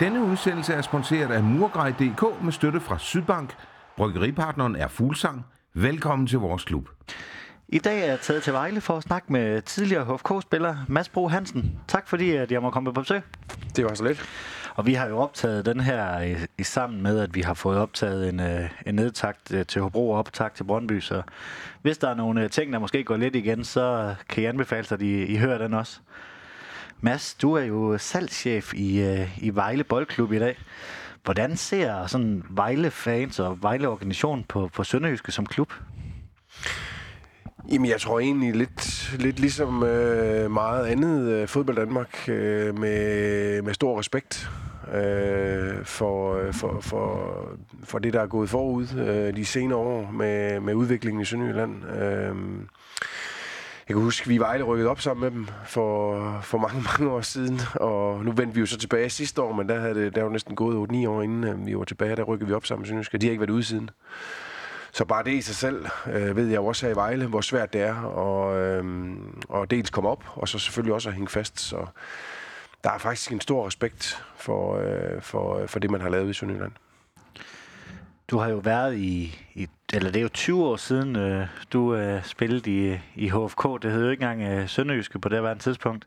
Denne udsendelse er sponsoreret af Murgrej.dk med støtte fra Sydbank. Bryggeripartneren er Fuglsang. Velkommen til vores klub. I dag er jeg taget til Vejle for at snakke med tidligere HFK-spiller Mads Bro Hansen. Tak fordi at jeg må komme på besøg. Det var så lidt. Og vi har jo optaget den her i, i sammen med, at vi har fået optaget en, øh, en nedtakt øh, til Hobro og optakt til Brøndby. Så hvis der er nogle øh, ting, der måske går lidt igen, så kan I anbefale sig, at I, I hører den også. Mads, du er jo salgschef i, øh, i Vejle Boldklub i dag. Hvordan ser sådan Vejle-fans og Vejle-organisation på, på Sønderjyske som klub? Jamen, jeg tror egentlig lidt, lidt ligesom øh, meget andet øh, fodbold Danmark øh, med, med stor respekt øh, for, øh, for, for, for det, der er gået forud øh, de senere år med, med udviklingen i Sønderjylland. Øh, jeg kan huske, at vi var Vejle rykket op sammen med dem for, for mange, mange år siden, og nu vendte vi jo så tilbage sidste år, men der, havde det, der var næsten gået 8-9 år inden øh, vi var tilbage, der rykkede vi op sammen med Sønderjysk, de har ikke været ude siden. Så bare det i sig selv, øh, ved jeg jo også her i Vejle, hvor svært det er og, øh, og dels komme op, og så selvfølgelig også at hænge fast. Så der er faktisk en stor respekt for, øh, for, for det, man har lavet i Sønderjylland. Du har jo været i, i eller det er jo 20 år siden, øh, du øh, spillede i, i HFK. Det hed jo ikke engang øh, Sønderjyske på det her tidspunkt.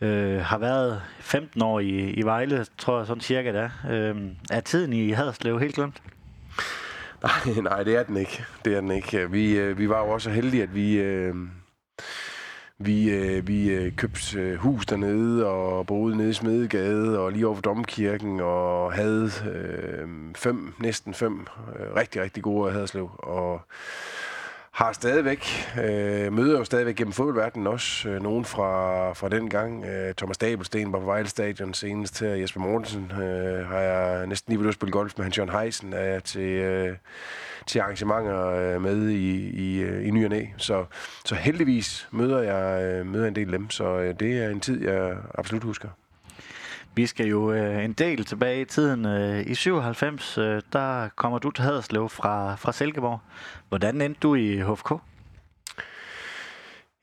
Øh, har været 15 år i, i Vejle, tror jeg sådan cirka det er. Øh, er tiden i Haderslev helt glemt? Nej, nej, det er den ikke. Det er den ikke. Vi, øh, vi var jo også heldige, at vi... Øh, vi, øh, vi øh, købte øh, hus dernede og boede nede i Smedegade og lige over for Domkirken og havde øh, fem, næsten fem øh, rigtig, rigtig gode Haderslev. Og har stadigvæk, øh, møder jo stadigvæk gennem fodboldverdenen også. Øh, nogen fra, fra den gang. Øh, Thomas Dabelsten var på Vejle Stadion senest til Jesper Mortensen. Øh, har jeg næsten lige ved at spille golf med Hans Jørgen Heisen. Er jeg til, øh, til arrangementer øh, med i, i, øh, i ny og næ. Så, så heldigvis møder jeg, øh, møder en del af dem. Så øh, det er en tid, jeg absolut husker. Vi skal jo øh, en del tilbage i tiden. Øh, I 97, øh, der kommer du til Haderslev fra, fra Silkeborg. Hvordan endte du i HFK?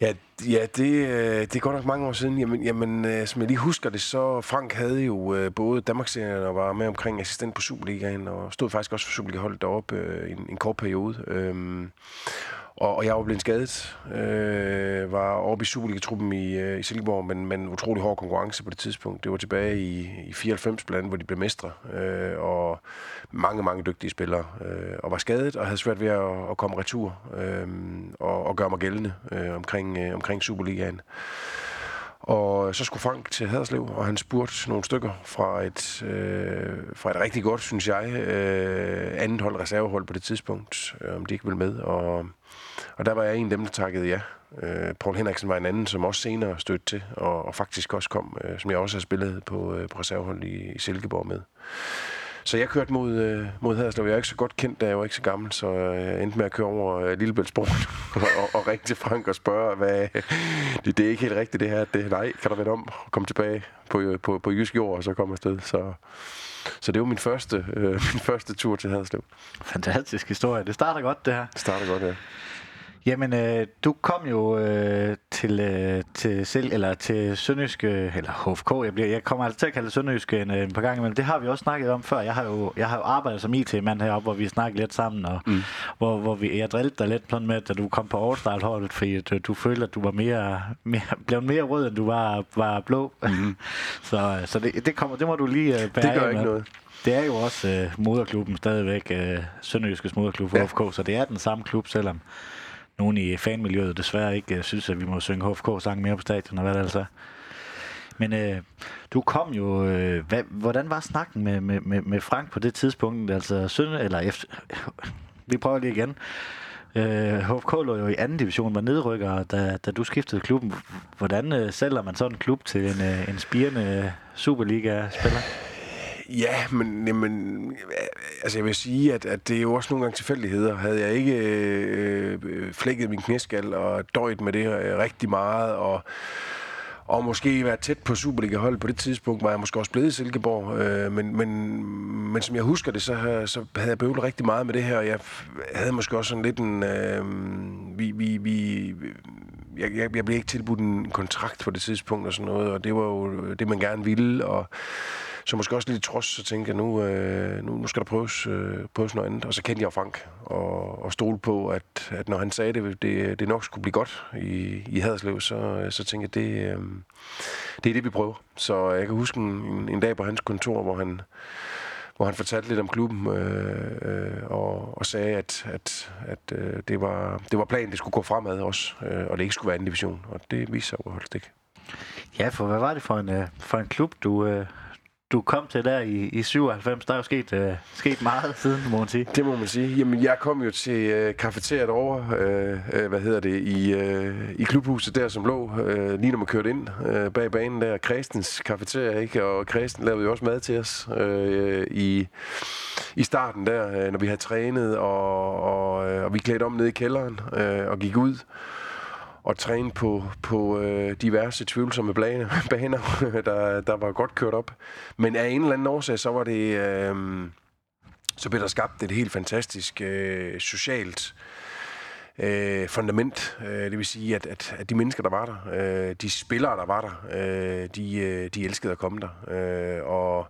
Ja, ja det, øh, det er godt nok mange år siden. Jamen, jamen øh, som jeg lige husker det, så Frank havde jo øh, både Danmarksserien og var med omkring assistent på Superligaen, og stod faktisk også for Superliga-holdet deroppe øh, en, en kort periode. Øh, og, og jeg var blevet skadet. Øh, var oppe i Superliga-truppen i, øh, i Silkeborg, men, men utrolig hård konkurrence på det tidspunkt. Det var tilbage i, i 94 blandt andet, hvor de blev mestre. Øh, og mange, mange dygtige spillere. Øh, og var skadet og havde svært ved at, at komme retur øh, og, og gøre mig gældende øh, omkring, øh, omkring Superligaen. Og så skulle Frank til Haderslev, og han spurgte nogle stykker fra et, øh, fra et rigtig godt, synes jeg, øh, andet hold, reservehold på det tidspunkt, øh, om de ikke ville med. Og, og der var jeg en af dem, der takkede ja. Øh, Paul Henriksen var en anden, som også senere stødte til, og, og faktisk også kom, øh, som jeg også har spillet på, øh, på reservehold i, i Silkeborg med. Så jeg kørte mod, øh, mod Haderslev. Jeg er ikke så godt kendt, da jeg var ikke så gammel, så jeg endte med at køre over øh, Lillebæltsbroen og, og, og ringe til Frank og spørge, hvad, det, det er ikke helt rigtigt det her. Det, nej, kan der være om at komme tilbage på, øh, på, på jysk jord, og så komme afsted. Så, så det var min første, øh, min første tur til Haderslev. Fantastisk historie. Det starter godt, det her. Det starter godt, ja. Jamen, øh, du kom jo øh, til, øh, til, selv, eller til Sønderjyske, eller HFK, jeg, bliver, jeg kommer altså til at kalde det Sønderjyske en, en par gange, men det har vi også snakket om før. Jeg har jo, jeg har jo arbejdet som IT-mand heroppe, hvor vi snakkede lidt sammen, og mm. hvor, hvor vi, jeg drillede dig lidt med, da du kom på All-Star-holdet, fordi du, du følte, at du var mere, mere, blev mere rød, end du var, var blå. Mm. så så det, det, kommer, det må du lige uh, bære Det gør ikke med. noget. Det er jo også uh, moderklubben stadigvæk, uh, Sønderjyskes moderklub for ja. HFK, så det er den samme klub, selvom nogen i fanmiljøet desværre ikke øh, synes, at vi må synge HFK-sang mere på stadion, og hvad det altså Men øh, du kom jo... Øh, hvad, hvordan var snakken med, med, med, med Frank på det tidspunkt? Altså, søn, eller efter, vi prøver lige igen. Øh, HFK lå jo i anden division, var nedrykker, da, da du skiftede klubben. Hvordan øh, sælger man sådan en klub til en, øh, en spirende øh, Superliga-spiller? Ja, men, men øh, altså jeg vil sige, at, at det er jo også nogle gange tilfældigheder. Havde jeg ikke øh, øh flækket min knæskal og døjet med det øh, rigtig meget, og og måske været tæt på Superliga-hold på det tidspunkt, var jeg måske også blevet i Silkeborg. Øh, men, men, men som jeg husker det, så, så havde jeg bøvlet rigtig meget med det her, og jeg havde måske også sådan lidt en... Øh, vi, vi, vi, jeg, jeg, jeg blev ikke tilbudt en kontrakt på det tidspunkt og sådan noget, og det var jo det, man gerne ville, og så måske også lidt trods, så tænkte jeg, nu, øh, nu, nu skal der prøves, øh, prøves noget andet. Og så kendte jeg Frank, og, og stole på, at, at når han sagde det, det, det nok skulle blive godt i, i Haderslev, så, så tænkte jeg, det, øh, det er det, vi prøver. Så jeg kan huske en, en dag på hans kontor, hvor han hvor han fortalte lidt om klubben øh, øh, og, og sagde, at, at, at øh, det, var, det var planen, det skulle gå fremad også, øh, og det ikke skulle være anden division, og det viste sig overhovedet ikke. stik. Ja, for hvad var det for en, øh, for en klub, du, øh, du kom til der i, i 97. Der er jo sket, øh, sket meget siden, må man sige. Det må man sige. Jamen, jeg kom jo til øh, kafeteriet over, øh, øh, hvad hedder det, i, øh, i klubhuset der, som lå, øh, lige når man kørte ind øh, bag banen der. Kristens kafeteria, ikke? Og Kristen lavede jo også mad til os øh, i, i starten der, øh, når vi havde trænet, og, og, øh, og vi klædte om ned i kælderen øh, og gik ud og træne på, på øh, diverse tvivlsomme baner, baner der, der var godt kørt op. Men af en eller anden årsag, så var det... Øh, så blev der skabt et helt fantastisk øh, socialt øh, fundament. Øh, det vil sige, at, at, at de mennesker, der var der, øh, de spillere, der var der, øh, de, øh, de elskede at komme der. Øh, og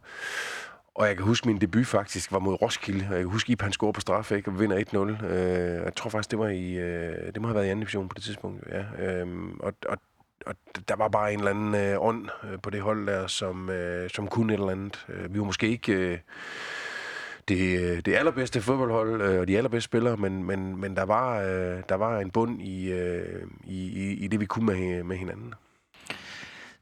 og jeg kan huske, min debut faktisk var mod Roskilde. Og jeg kan huske, at han scorer på straffe, ikke? og vinder 1-0. Øh, jeg tror faktisk, det var i, øh, det må have været i anden division på det tidspunkt. Ja. Øh, og, og, og der var bare en eller anden øh, ånd øh, på det hold der, som, øh, som kunne et eller andet. Øh, vi var måske ikke... Øh, det, øh, det allerbedste fodboldhold øh, og de allerbedste spillere, men, men, men der, var, øh, der var en bund i, øh, i, i det, vi kunne med, med hinanden.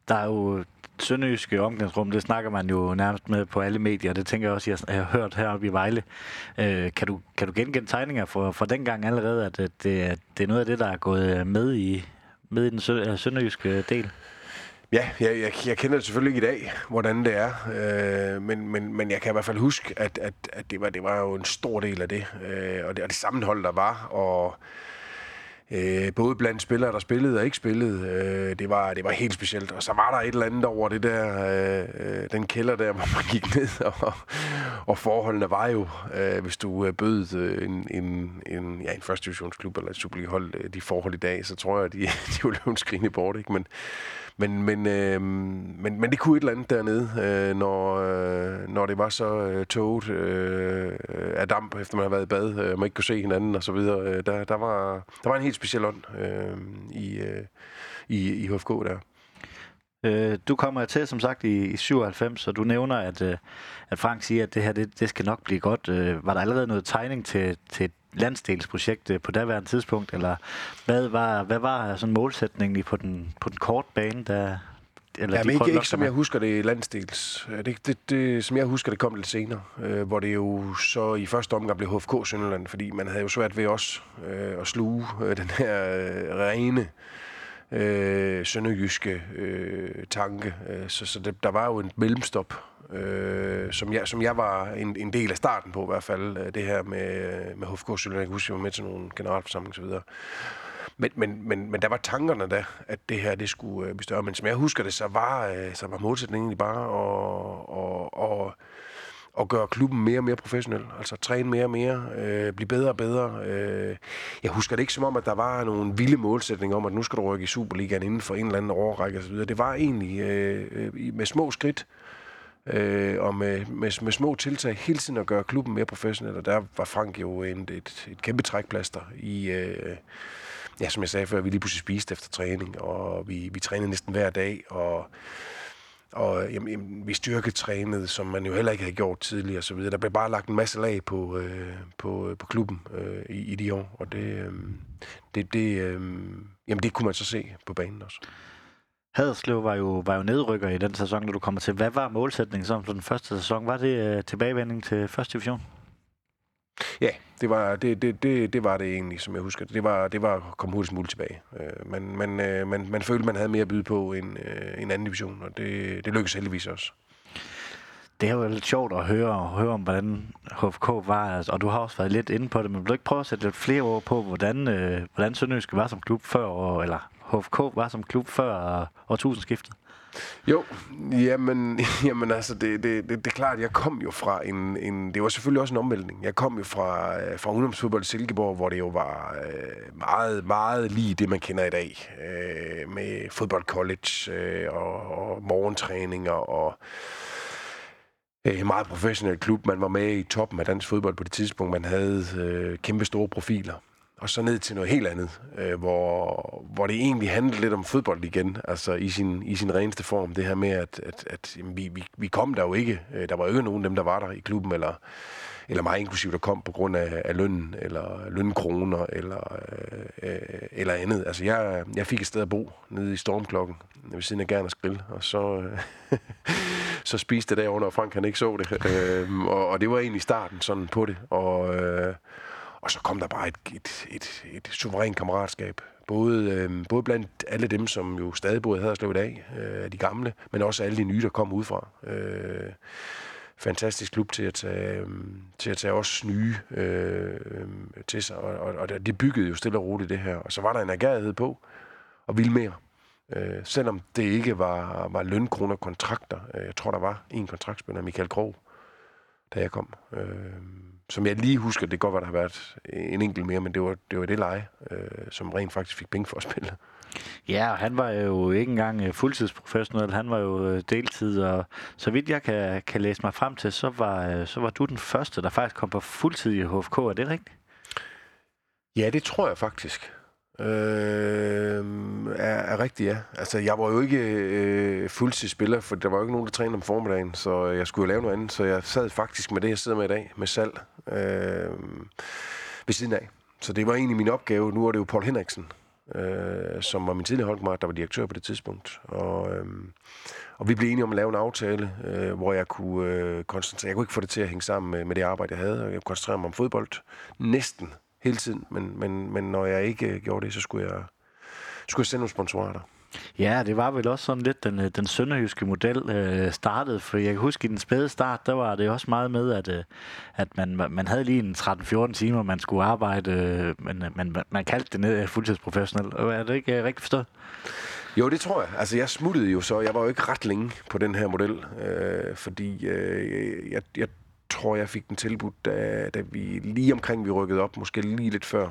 Der er jo sønderjyske omgangsrum, det snakker man jo nærmest med på alle medier. Det tænker jeg også, jeg har hørt heroppe i Vejle. Øh, kan, du, kan du genkende tegninger fra, for dengang allerede, at det, det er noget af det, der er gået øh, med i, med i den sø, øh, sønderjyske øh, del? Ja, jeg, jeg, jeg kender det selvfølgelig ikke i dag, hvordan det er, øh, men, men, men jeg kan i hvert fald huske, at, at, at det, var, det var jo en stor del af det, øh, og det, og det sammenhold, der var, og Øh, både blandt spillere, der spillede og ikke spillede. Øh, det, var, det var helt specielt. Og så var der et eller andet over det der, øh, øh den kælder der, hvor man gik ned, og, og forholdene var jo, øh, hvis du øh, bød øh, en, en, en, ja, en første divisionsklub eller et Superliga-hold øh, de forhold i dag, så tror jeg, at de, de ville løbe en skrine bort. Ikke? Men, men, men, øh, men, men det kunne et eller andet dernede, øh, når, øh, når det var så øh, tåget øh, af damp, efter man har været i bad, øh, man ikke kunne se hinanden og så videre. Øh, der, der, var, der var en helt speciel ånd øh, i, øh, i, i HFK der. Øh, du kommer til, som sagt, i, i 97, og du nævner, at, øh, at Frank siger, at det her det, det skal nok blive godt. Øh, var der allerede noget tegning til, til et landsdelsprojekt på daværende tidspunkt, eller hvad var, hvad var sådan målsætningen på den, på den korte bane, der, eller ja, men ikke, ikke som jeg husker det landsdels. Det, det, det, som jeg husker, det kom lidt senere, øh, hvor det jo så i første omgang blev HFK Sønderland, fordi man havde jo svært ved også øh, at sluge øh, den her øh, rene øh, sønderjyske øh, tanke. Øh, så så det, der var jo en mellemstop, øh, som, jeg, som jeg var en, en del af starten på i hvert fald. Øh, det her med, med HFK Sønderland. Jeg kan huske, jeg var med til nogle generalforsamlinger osv. Men, men, men, men der var tankerne da, at det her det skulle øh, blive større. Men som jeg husker det, så var, øh, så var målsætningen egentlig bare at, at, at, at gøre klubben mere og mere professionel. Altså træne mere og mere, øh, blive bedre og bedre. Øh, jeg husker det ikke som om, at der var nogle vilde målsætninger om, at nu skal du rykke i Superligaen inden for en eller anden overrække osv. Det var egentlig øh, øh med små skridt, øh, øh, og med, med, med små tiltag hele tiden at gøre klubben mere professionel, og der var Frank jo en, et, et kæmpe trækplaster i, øh, ja, som jeg sagde før, vi lige pludselig spiste efter træning, og vi, vi trænede næsten hver dag, og og jamen, jamen, vi styrketrænede, som man jo heller ikke havde gjort tidligere og så videre. Der blev bare lagt en masse lag på, øh, på, øh, på klubben øh, i, i de år, og det, øh, det, det, øh, jamen, det kunne man så se på banen også. Haderslev var jo, var jo nedrykker i den sæson, når du kommer til. Hvad var målsætningen som for den første sæson? Var det øh, tilbagevending til første division? Ja, det var det, det, det, det var det egentlig, som jeg husker. Det var, det var at komme hurtigst muligt tilbage. Øh, man, man, øh, man, man følte, man havde mere at byde på end øh, en anden division, og det, det lykkedes heldigvis også. Det er jo lidt sjovt at høre, høre om, hvordan HFK var, altså, og du har også været lidt inde på det, men vil du ikke prøve at sætte lidt flere ord på, hvordan, øh, hvordan Sønderjyske var som klub før, eller HFK var som klub før årtusindskiftet? Jo, jamen, jamen altså, det, det, det, det er klart, jeg kom jo fra en, en... Det var selvfølgelig også en omvæltning. Jeg kom jo fra, øh, fra ungdomsfodbold i Silkeborg, hvor det jo var øh, meget, meget lige det, man kender i dag. Øh, med fodbold college øh, og, og morgentræninger og øh, en meget professionel klub. Man var med i toppen af dansk fodbold på det tidspunkt. Man havde øh, kæmpe store profiler. Og så ned til noget helt andet, øh, hvor, hvor det egentlig handlede lidt om fodbold igen, altså i sin, i sin reneste form. Det her med, at, at, at jamen, vi, vi, vi kom der jo ikke. Øh, der var jo ikke nogen af dem, der var der i klubben, eller, eller mig inklusiv, der kom på grund af, af løn, eller lønkroner, eller, øh, øh, eller andet. Altså, jeg, jeg fik et sted at bo nede i Stormklokken, ved siden af Gerners Grill, og så, øh, så spiste det derovre, når Frank han ikke så det. Øh, og, og det var egentlig starten sådan på det. Og, øh, og så kom der bare et, et, et, et suverænt kammeratskab. Både, øh, både blandt alle dem, som jo stadig bor i Haderslev i dag, øh, de gamle, men også alle de nye, der kom udefra. Øh, fantastisk klub til at tage, øh, til at tage os nye øh, øhm, til sig, og, og, og de byggede jo stille og roligt det her. Og så var der en agerighed på, og ville mere. Øh, selvom det ikke var, var lønkroner kontrakter. Øh, jeg tror, der var en kontraktspiller, Michael Krog, da jeg kom. Øh, som jeg lige husker, det kan godt være, der har været en enkelt mere, men det var det, var det leje, øh, som rent faktisk fik penge for at spille. Ja, og han var jo ikke engang øh, fuldtidsprofessionel, han var jo øh, deltid, og så vidt jeg kan, kan læse mig frem til, så var, øh, så var du den første, der faktisk kom på fuldtid i HFK, er det rigtigt? Ja, det tror jeg faktisk. Øh, er, er rigtigt, ja. Altså, jeg var jo ikke øh, fuldtidsspiller, for der var jo ikke nogen, der trænede om formiddagen, så jeg skulle jo lave noget andet. Så jeg sad faktisk med det, jeg sidder med i dag, med salg øh, ved siden af. Så det var egentlig min opgave. Nu er det jo Paul Henriksen, øh, som var min tidligere holdkammerat, der var direktør på det tidspunkt. Og, øh, og vi blev enige om at lave en aftale, øh, hvor jeg kunne øh, koncentrere... Jeg kunne ikke få det til at hænge sammen med, med det arbejde, jeg havde, og jeg kunne koncentrere mig om fodbold næsten hele tiden, men, men, men når jeg ikke gjorde det, så skulle jeg, skulle jeg sende nogle sponsorer der. Ja, det var vel også sådan lidt den, den sønderjyske model øh, startede, for jeg kan huske i den spæde start, der var det også meget med, at, øh, at man, man havde lige en 13-14 timer, man skulle arbejde, øh, men man, man kaldte det ned fuldtidsprofessionel. Er det ikke øh, rigtigt forstået? Jo, det tror jeg. Altså, jeg smuttede jo så. Jeg var jo ikke ret længe på den her model, øh, fordi øh, jeg, jeg tror, jeg fik den tilbudt, da, da vi lige omkring vi rykkede op, måske lige lidt før,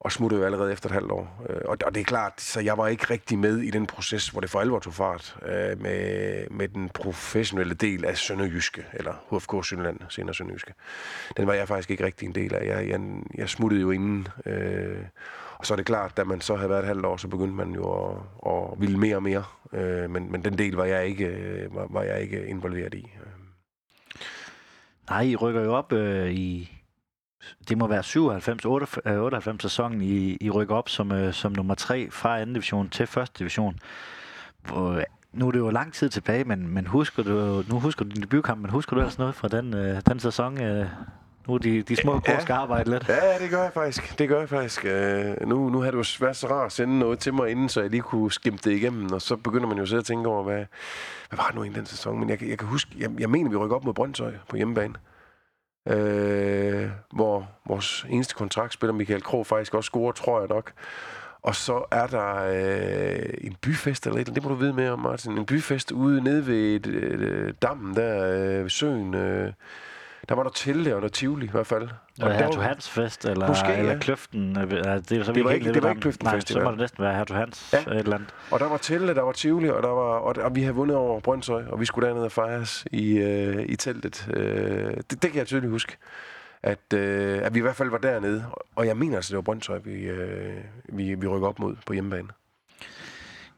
og smuttede jo allerede efter et halvt år. Øh, og, og det er klart, så jeg var ikke rigtig med i den proces, hvor det for alvor tog fart øh, med, med den professionelle del af Sønderjyske, eller HFK Sønderland, senere Sønderjyske. Den var jeg faktisk ikke rigtig en del af. Jeg, jeg, jeg smuttede jo inden. Øh, og så er det klart, da man så havde været et halvt år, så begyndte man jo at, at ville mere og mere. Øh, men, men den del var jeg ikke, øh, var, var jeg ikke involveret i. Øh. Nej, I rykker jo op øh, i... Det må være 97, 98, øh, sæsonen, I, I rykker op som, øh, som nummer 3 fra anden division til første division. Hvor, øh, nu er det jo lang tid tilbage, men, men husker du, nu husker du din debutkamp, men husker du altså noget fra den, øh, den sæson? Øh, nu er de, de små ja. skal arbejde lidt. Ja, det gør jeg faktisk. Det gør jeg faktisk. Uh, nu, nu har jo været så rart at sende noget til mig inden, så jeg lige kunne skimpe det igennem. Og så begynder man jo så at tænke over, hvad, hvad var det nu i den sæson? Men jeg, jeg kan huske, jeg, jeg mener, vi rykker op mod Brøndshøj på hjemmebane. Uh, hvor vores eneste kontraktspiller, Michael Krog, faktisk også scorer, tror jeg nok. Og så er der øh, en byfest eller et, det må du vide mere om, Martin. En byfest ude nede ved et, øh, dammen der øh, ved søen. Øh, der var der Tille og der Tivoli i hvert fald. Og Hertug Hans fest, eller, Måske, eller ja. Kløften. Øh, det, er så det var ikke, det var ikke Kløften Nej, Festival. så må det næsten være Hertug Hans ja. et eller andet. Og der var Tille, der var Tivoli, og, der var, og, og vi havde vundet over Brøndshøj, og vi skulle derned og fejres i, øh, i teltet. Øh, det, det kan jeg tydeligt huske. At, øh, at vi i hvert fald var dernede. Og jeg mener altså, det var Brøndshøj, vi, øh, vi, vi rykker op mod på hjemmebane.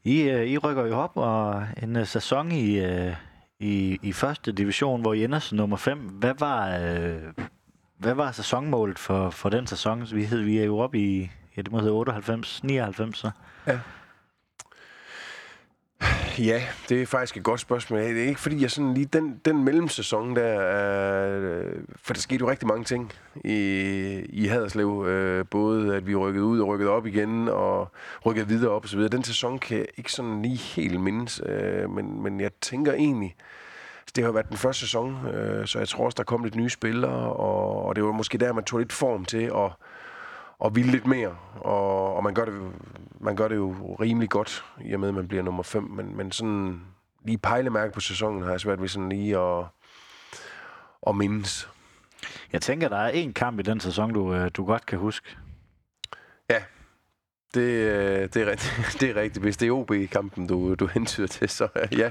I, øh, I rykker jo op, og en uh, sæson i, uh, i, i første division, hvor I ender som nummer 5. Hvad var, øh, hvad var sæsonmålet for, for den sæson? Vi, hed, vi er jo oppe i, ja, det må hedde 98, 99 så. Ja. Ja, det er faktisk et godt spørgsmål. Det er ikke fordi, jeg sådan lige... Den, den mellemsæson der... Øh, for der skete jo rigtig mange ting i, i Haderslev. Øh, både at vi rykkede ud og rykkede op igen, og rykkede videre op og så videre. Den sæson kan jeg ikke sådan lige helt mindes. Øh, men, men jeg tænker egentlig... Altså, det har været den første sæson, øh, så jeg tror også, der kom lidt nye spillere, og, og det var måske der, man tog lidt form til at og ville lidt mere. Og, og man, gør det, man gør det jo rimelig godt, i og med, at man bliver nummer 5. Men, men sådan lige pejlemærke på sæsonen har jeg svært ved sådan lige at, at mindes. Jeg tænker, der er en kamp i den sæson, du, øh, du godt kan huske. Ja, det, øh, det, er, det er rigtigt. Hvis det er OB-kampen, du, du hentyder til, så ja.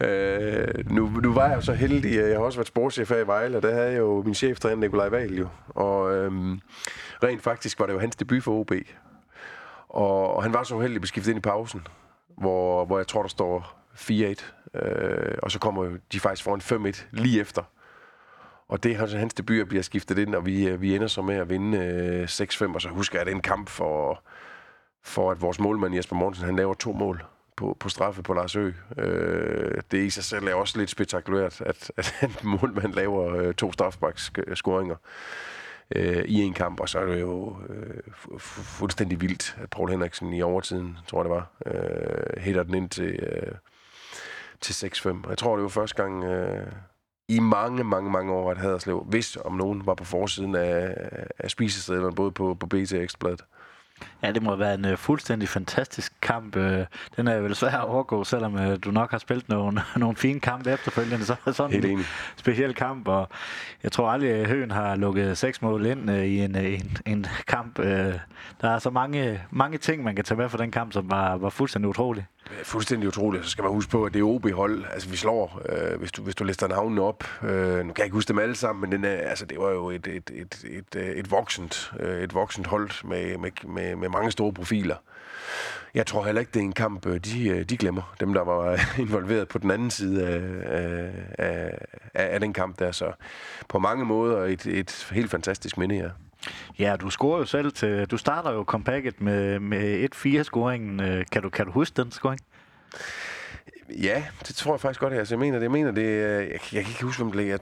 Øh, nu, nu var jeg jo så heldig, jeg har også været sportschef her i Vejle, og der havde jeg jo min cheftræner Nikolaj Wahl jo. Og øhm, rent faktisk var det jo hans debut for OB. Og, og han var så uheldig at skiftet ind i pausen, hvor, hvor jeg tror, der står 4-1. Øh, og så kommer de faktisk foran 5-1 lige efter. Og det er altså hans debut, bliver skiftet ind, og vi, øh, vi ender så med at vinde øh, 6-5. Og så husker jeg, at det er en kamp for, for at vores målmand Jesper Mortensen, han laver to mål på, på straffe på Lars Ø. Øh, det i sig selv er også lidt spektakulært, at, at en målmand laver øh, to straffebaksscoringer øh, i en kamp, og så er det jo øh, fu- fuldstændig vildt, at Paul Henriksen i overtiden, tror jeg det var, øh, hætter den ind til, øh, til 6-5. Og jeg tror, det var første gang øh, i mange, mange, mange år, at Haderslev, hvis om nogen var på forsiden af, af spisestederne, både på, på BT og Ekstrabladet. Ja, det må være en uh, fuldstændig fantastisk kamp. Uh, den er vel svær at overgå, selvom uh, du nok har spillet nogle, nogle fine kampe efterfølgende. Så sådan Helt en speciel kamp, og jeg tror aldrig, at Høen har lukket seks mål ind uh, i en, uh, en, en kamp. Uh, der er så mange, mange ting, man kan tage med fra den kamp, som var, var fuldstændig utrolig. Er fuldstændig utroligt. Så skal man huske på, at det er OB-hold. Altså, vi slår, øh, hvis, du, hvis du lister navnene op. Øh, nu kan jeg ikke huske dem alle sammen, men den er, altså, det var jo et, et, et, et, et, et, voksent, øh, et voksent hold med, med, med, med mange store profiler. Jeg tror heller ikke, det er en kamp, øh, de, øh, de glemmer. Dem, der var involveret på den anden side af, af, af, af den kamp der. Så på mange måder et, et helt fantastisk minde, ja. Ja, du scorer jo selv til... Du starter jo compactet med, med 1-4-scoringen. Øh, Kan du, kan du huske den scoring? Ja, det tror jeg faktisk godt. Altså, jeg mener, det, jeg mener, det, øh, jeg, jeg kan ikke huske, hvem det. Jeg,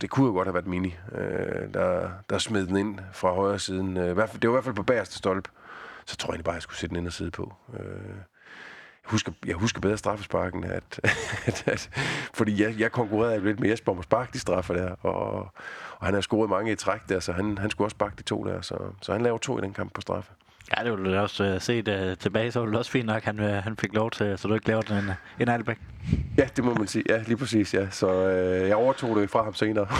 det kunne jo godt have været Mini, øh, der, der smed den ind fra højre siden. Øh, det var i hvert fald på bagerste stolpe. Så tror jeg egentlig bare, jeg skulle sætte den ind og sidde på. Øh, jeg husker, jeg husker bedre straffesparken, at, at, at, fordi jeg, jeg konkurrerede lidt med Jesper om at sparke de straffer der, og, og han har scoret mange i træk der, så han, han skulle også sparke de to der, så, så han laver to i den kamp på straffe. Ja, det vil du også uh, set uh, tilbage, så var det også fint nok, han, uh, han fik lov til, så du ikke laver den en, en Albæk. Ja, det må man sige. Ja, lige præcis, ja. Så øh, jeg overtog det fra ham senere.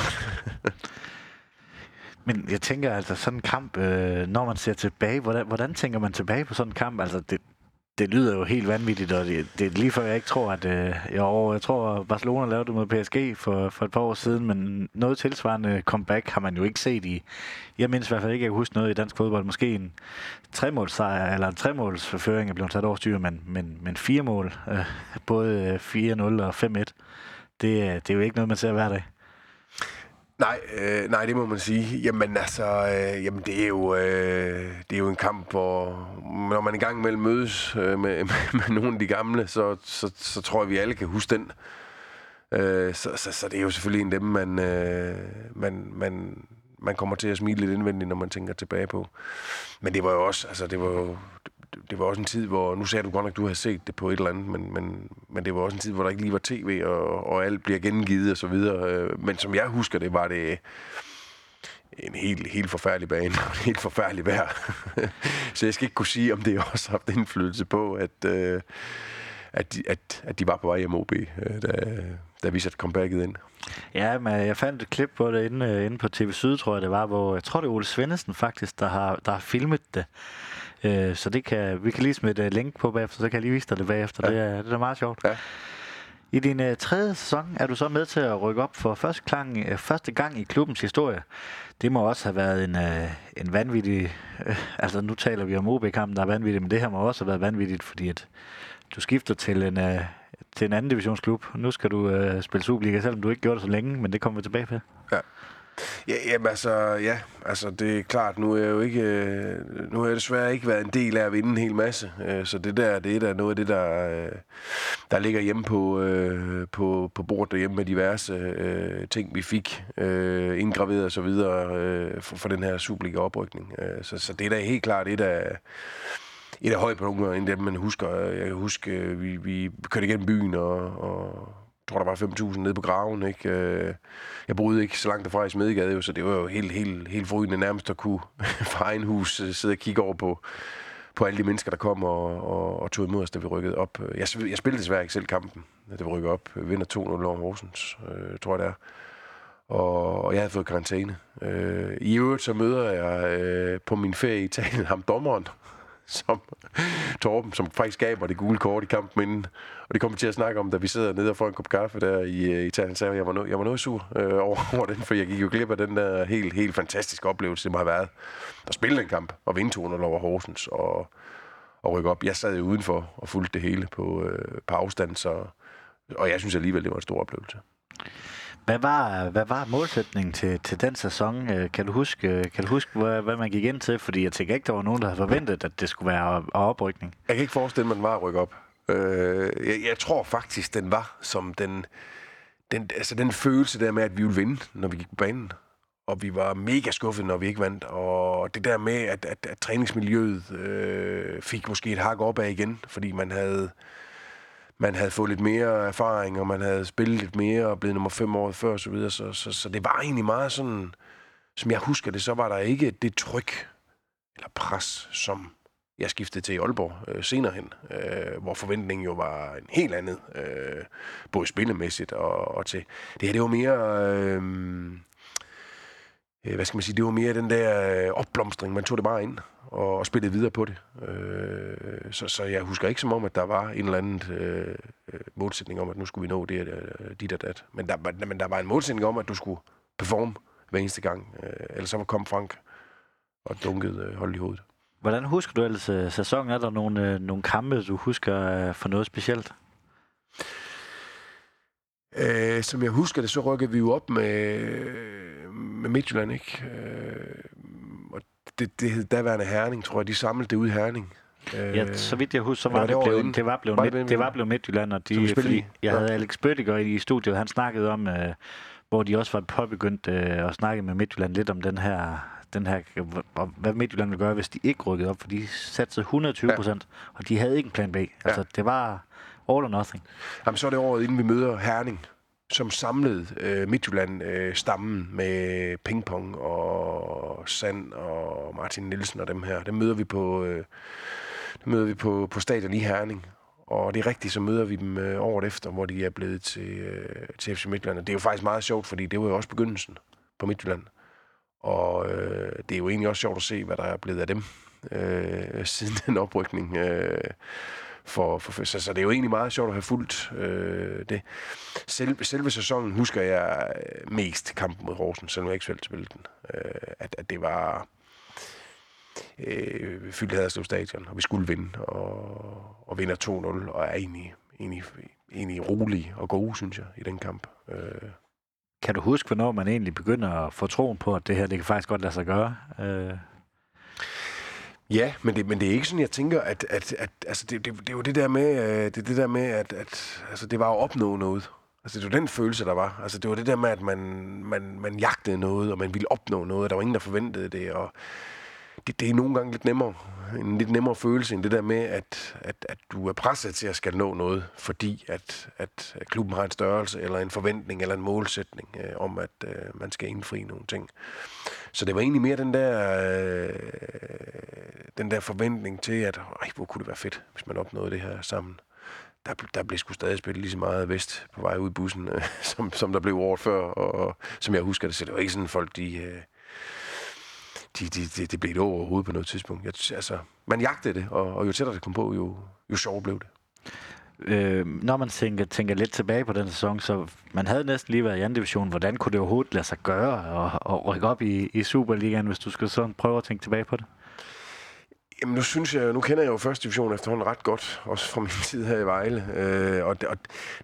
Men jeg tænker altså, sådan en kamp, øh, når man ser tilbage, hvordan, hvordan tænker man tilbage på sådan en kamp? Altså, det, det lyder jo helt vanvittigt, og det, det er lige før jeg ikke tror, at... Øh, jo, jeg tror, Barcelona lavede det mod PSG for, for et par år siden, men noget tilsvarende comeback har man jo ikke set i... Jeg mindst i hvert fald ikke, at jeg kan huske noget i dansk fodbold. Måske en tremålsejr, eller en tremålsforføring er blevet sat over styr, men, men, men fire mål, øh, både øh, 4-0 og 5-1, det, det er jo ikke noget, man ser hver dag. Nej, øh, nej, det må man sige. Jamen altså, øh, jamen, det, er jo, øh, det er jo en kamp, hvor når man engang imellem mødes øh, med, med, med nogle af de gamle, så, så, så tror jeg, vi alle kan huske den. Øh, så, så, så det er jo selvfølgelig en af dem, man, øh, man, man, man kommer til at smile lidt indvendigt, når man tænker tilbage på. Men det var jo også, altså det var jo, det var også en tid, hvor, nu sagde du godt nok, du havde set det på et eller andet, men, men, men det var også en tid, hvor der ikke lige var tv, og, og alt bliver gengivet og så videre. Øh, men som jeg husker det, var det en helt, helt forfærdelig bane, og et helt forfærdelig vejr. så jeg skal ikke kunne sige, om det også har haft indflydelse på, at, øh, at, de, at, at de var på vej hjem OB, øh, da, da vi satte comebacket ind. Ja, men jeg fandt et klip på det inde, øh, inde på TV Syd, tror jeg det var, hvor jeg tror det er Ole Svendesen faktisk, der har, der har filmet det. Øh, så det kan, vi kan lige smide et link på bagefter, så kan jeg lige vise dig det bagefter. Ja. Det, er, det er meget sjovt. Ja. I din uh, tredje sæson er du så med til at rykke op for første, klang, uh, første gang i klubbens historie. Det må også have været en, uh, en vanvittig... Uh, altså nu taler vi om OB-kampen, der er vanvittig, men det her må også have været vanvittigt, fordi at du skifter til en, uh, til en anden divisionsklub. Nu skal du uh, spille Superliga, selvom du ikke gjorde det så længe, men det kommer vi tilbage til. Ja. Ja, jamen altså, ja, altså det er klart, nu er jeg jo ikke, øh, nu har jeg desværre ikke været en del af at vinde en hel masse, øh, så det der, det er da noget af det, der, øh, der ligger hjemme på, øh, på, på bordet derhjemme med diverse øh, ting, vi fik øh, indgraveret og så videre øh, for, for den her Superliga-oprykning. Øh, så, så det er da helt klart et af, et af højpunkterne, end dem, man husker. Jeg kan huske, øh, vi, vi kørte igennem byen, og, og tror, der var 5.000 nede på graven. Ikke? Øh, Jeg boede ikke så langt derfra i Smedegade, jo, så det var jo helt, helt, helt forrygende nærmest at kunne fra egen hus øh, sidde og kigge over på, på alle de mennesker, der kom og, og, og tog imod os, da vi rykkede op. Jeg, jeg spillede desværre ikke selv kampen, da vi rykkede op. Vi vinder 2-0 over Horsens, øh, tror jeg det er. Og, og jeg havde fået karantæne. Øh, I øvrigt så møder jeg øh, på min ferie i Italien ham dommeren, som Torben, som faktisk gav mig det gule kort i kampen inden. Og det kommer til at snakke om, da vi sidder nede og får en kop kaffe der i øh, Italien. Så jeg var, no, jeg var noget sur øh, over, over den, for jeg gik jo glip af den der helt, helt fantastiske oplevelse, det må have været. At spille den kamp og vinde 200 over Horsens og, og rykke op. Jeg sad jo udenfor og fulgte det hele på, øh, på afstand, så, og jeg synes alligevel, det var en stor oplevelse. Hvad var, hvad var målsætningen til, til den sæson? Øh, kan du huske, øh, kan du huske hvad, hvad man gik ind til? Fordi jeg tænker ikke, der var nogen, der havde forventet, at det skulle være oprykning. Jeg kan ikke forestille mig, at den var at rykke op. Øh, jeg, jeg tror faktisk, den var som den, den, altså den følelse der med, at vi ville vinde, når vi gik på banen. Og vi var mega skuffede, når vi ikke vandt. Og det der med, at, at, at træningsmiljøet øh, fik måske et hak op af igen, fordi man havde man havde fået lidt mere erfaring, og man havde spillet lidt mere, og blevet nummer fem år før, og så videre. Så, så, så det var egentlig meget sådan, som jeg husker det, så var der ikke det tryk eller pres, som jeg skiftede til i Aalborg øh, senere hen, øh, hvor forventningen jo var en helt andet, øh, både spillemæssigt og, og til. Det her, det var mere... Øh, øh, hvad skal man sige, det var mere den der øh, opblomstring. Man tog det bare ind og, og spillede videre på det. Øh, så, så jeg husker ikke som om, at der var en eller anden øh, målsætning om, at nu skulle vi nå det, øh, dit og dat. Men der, men der var en målsætning om, at du skulle performe hver eneste gang. Øh, ellers så kom Frank og dunkede øh, hold i hovedet. Hvordan husker du ellers øh, sæsonen? Er der nogle, øh, nogle kampe, du husker øh, for noget specielt? Øh, som jeg husker det, så rykkede vi jo op med, med Midtjylland, ikke? Øh, det, det hed daværende Herning, tror jeg. De samlede det ud i Herning. Ja, så vidt jeg husker, så var, var det, det, blevet, det var blevet, var det, det var blevet Midtjylland, og de, fordi jeg ja. havde Alex Bøttiger i studiet, han snakkede om, øh, hvor de også var påbegyndt øh, at snakke med Midtjylland lidt om den her den her, hvad Midtjylland ville gøre, hvis de ikke rykkede op, for de satte 120 procent, ja. og de havde ikke en plan B. Altså, ja. det var all or nothing. Jamen, så er det året, inden vi møder Herning, som samlede øh, Midtjylland øh, stammen med pingpong og Sand og Martin Nielsen og dem her. Dem møder vi på, øh, dem møder vi på, på stadion i Herning. Og det er rigtigt, så møder vi dem øh, året efter, hvor de er blevet til, øh, til FC Midtjylland. Og det er jo faktisk meget sjovt, fordi det var jo også begyndelsen på Midtjylland. Og øh, det er jo egentlig også sjovt at se, hvad der er blevet af dem øh, siden den oprykning. Øh, for, for, så, så det er jo egentlig meget sjovt at have fulgt øh, det. Selve, selve sæsonen husker jeg øh, mest kampen mod Rosen, selvom jeg ikke selv spillede den. Øh, at, at det var øh, fyldt Haderslev Stadion, og vi skulle vinde, og, og vinder 2-0, og er egentlig, egentlig, egentlig rolig og god, synes jeg, i den kamp. Øh, kan du huske, hvornår man egentlig begynder at få troen på, at det her det kan faktisk godt lade sig gøre? Øh. Ja, men det, men det er ikke sådan, jeg tænker, at, at, at altså det, det, det, er jo det der med, øh, det, det der med at, at altså det var at opnå noget. Altså det var den følelse, der var. Altså det var det der med, at man, man, man jagtede noget, og man ville opnå noget, og der var ingen, der forventede det, og det, det er nogle gange lidt nemmere. En lidt nemmere følelse end det der med, at, at, at du er presset til at skal nå noget, fordi at, at klubben har en størrelse, eller en forventning, eller en målsætning øh, om, at øh, man skal indfri nogle ting. Så det var egentlig mere den der, øh, den der forventning til, at ej, hvor kunne det være fedt, hvis man opnåede det her sammen. Der, der blev sgu stadig spillet lige så meget vest på vej ud i bussen, øh, som, som der blev året før, og, og som jeg husker det. Så det var ikke sådan, folk de... Øh, de, de, de, de blev et over hovedet på noget tidspunkt. Jeg, altså, man jagtede det, og, og jo tættere det kom på, jo, jo sjovere blev det. Øh, når man tænker, tænker lidt tilbage på den sæson, så man havde næsten lige været i anden division. Hvordan kunne det overhovedet lade sig gøre og, og rykke op i, i Superligaen, hvis du skal sådan prøve at tænke tilbage på det? Jamen nu synes jeg, nu kender jeg jo første division efterhånden ret godt, også fra min tid her i Vejle. Øh, og, og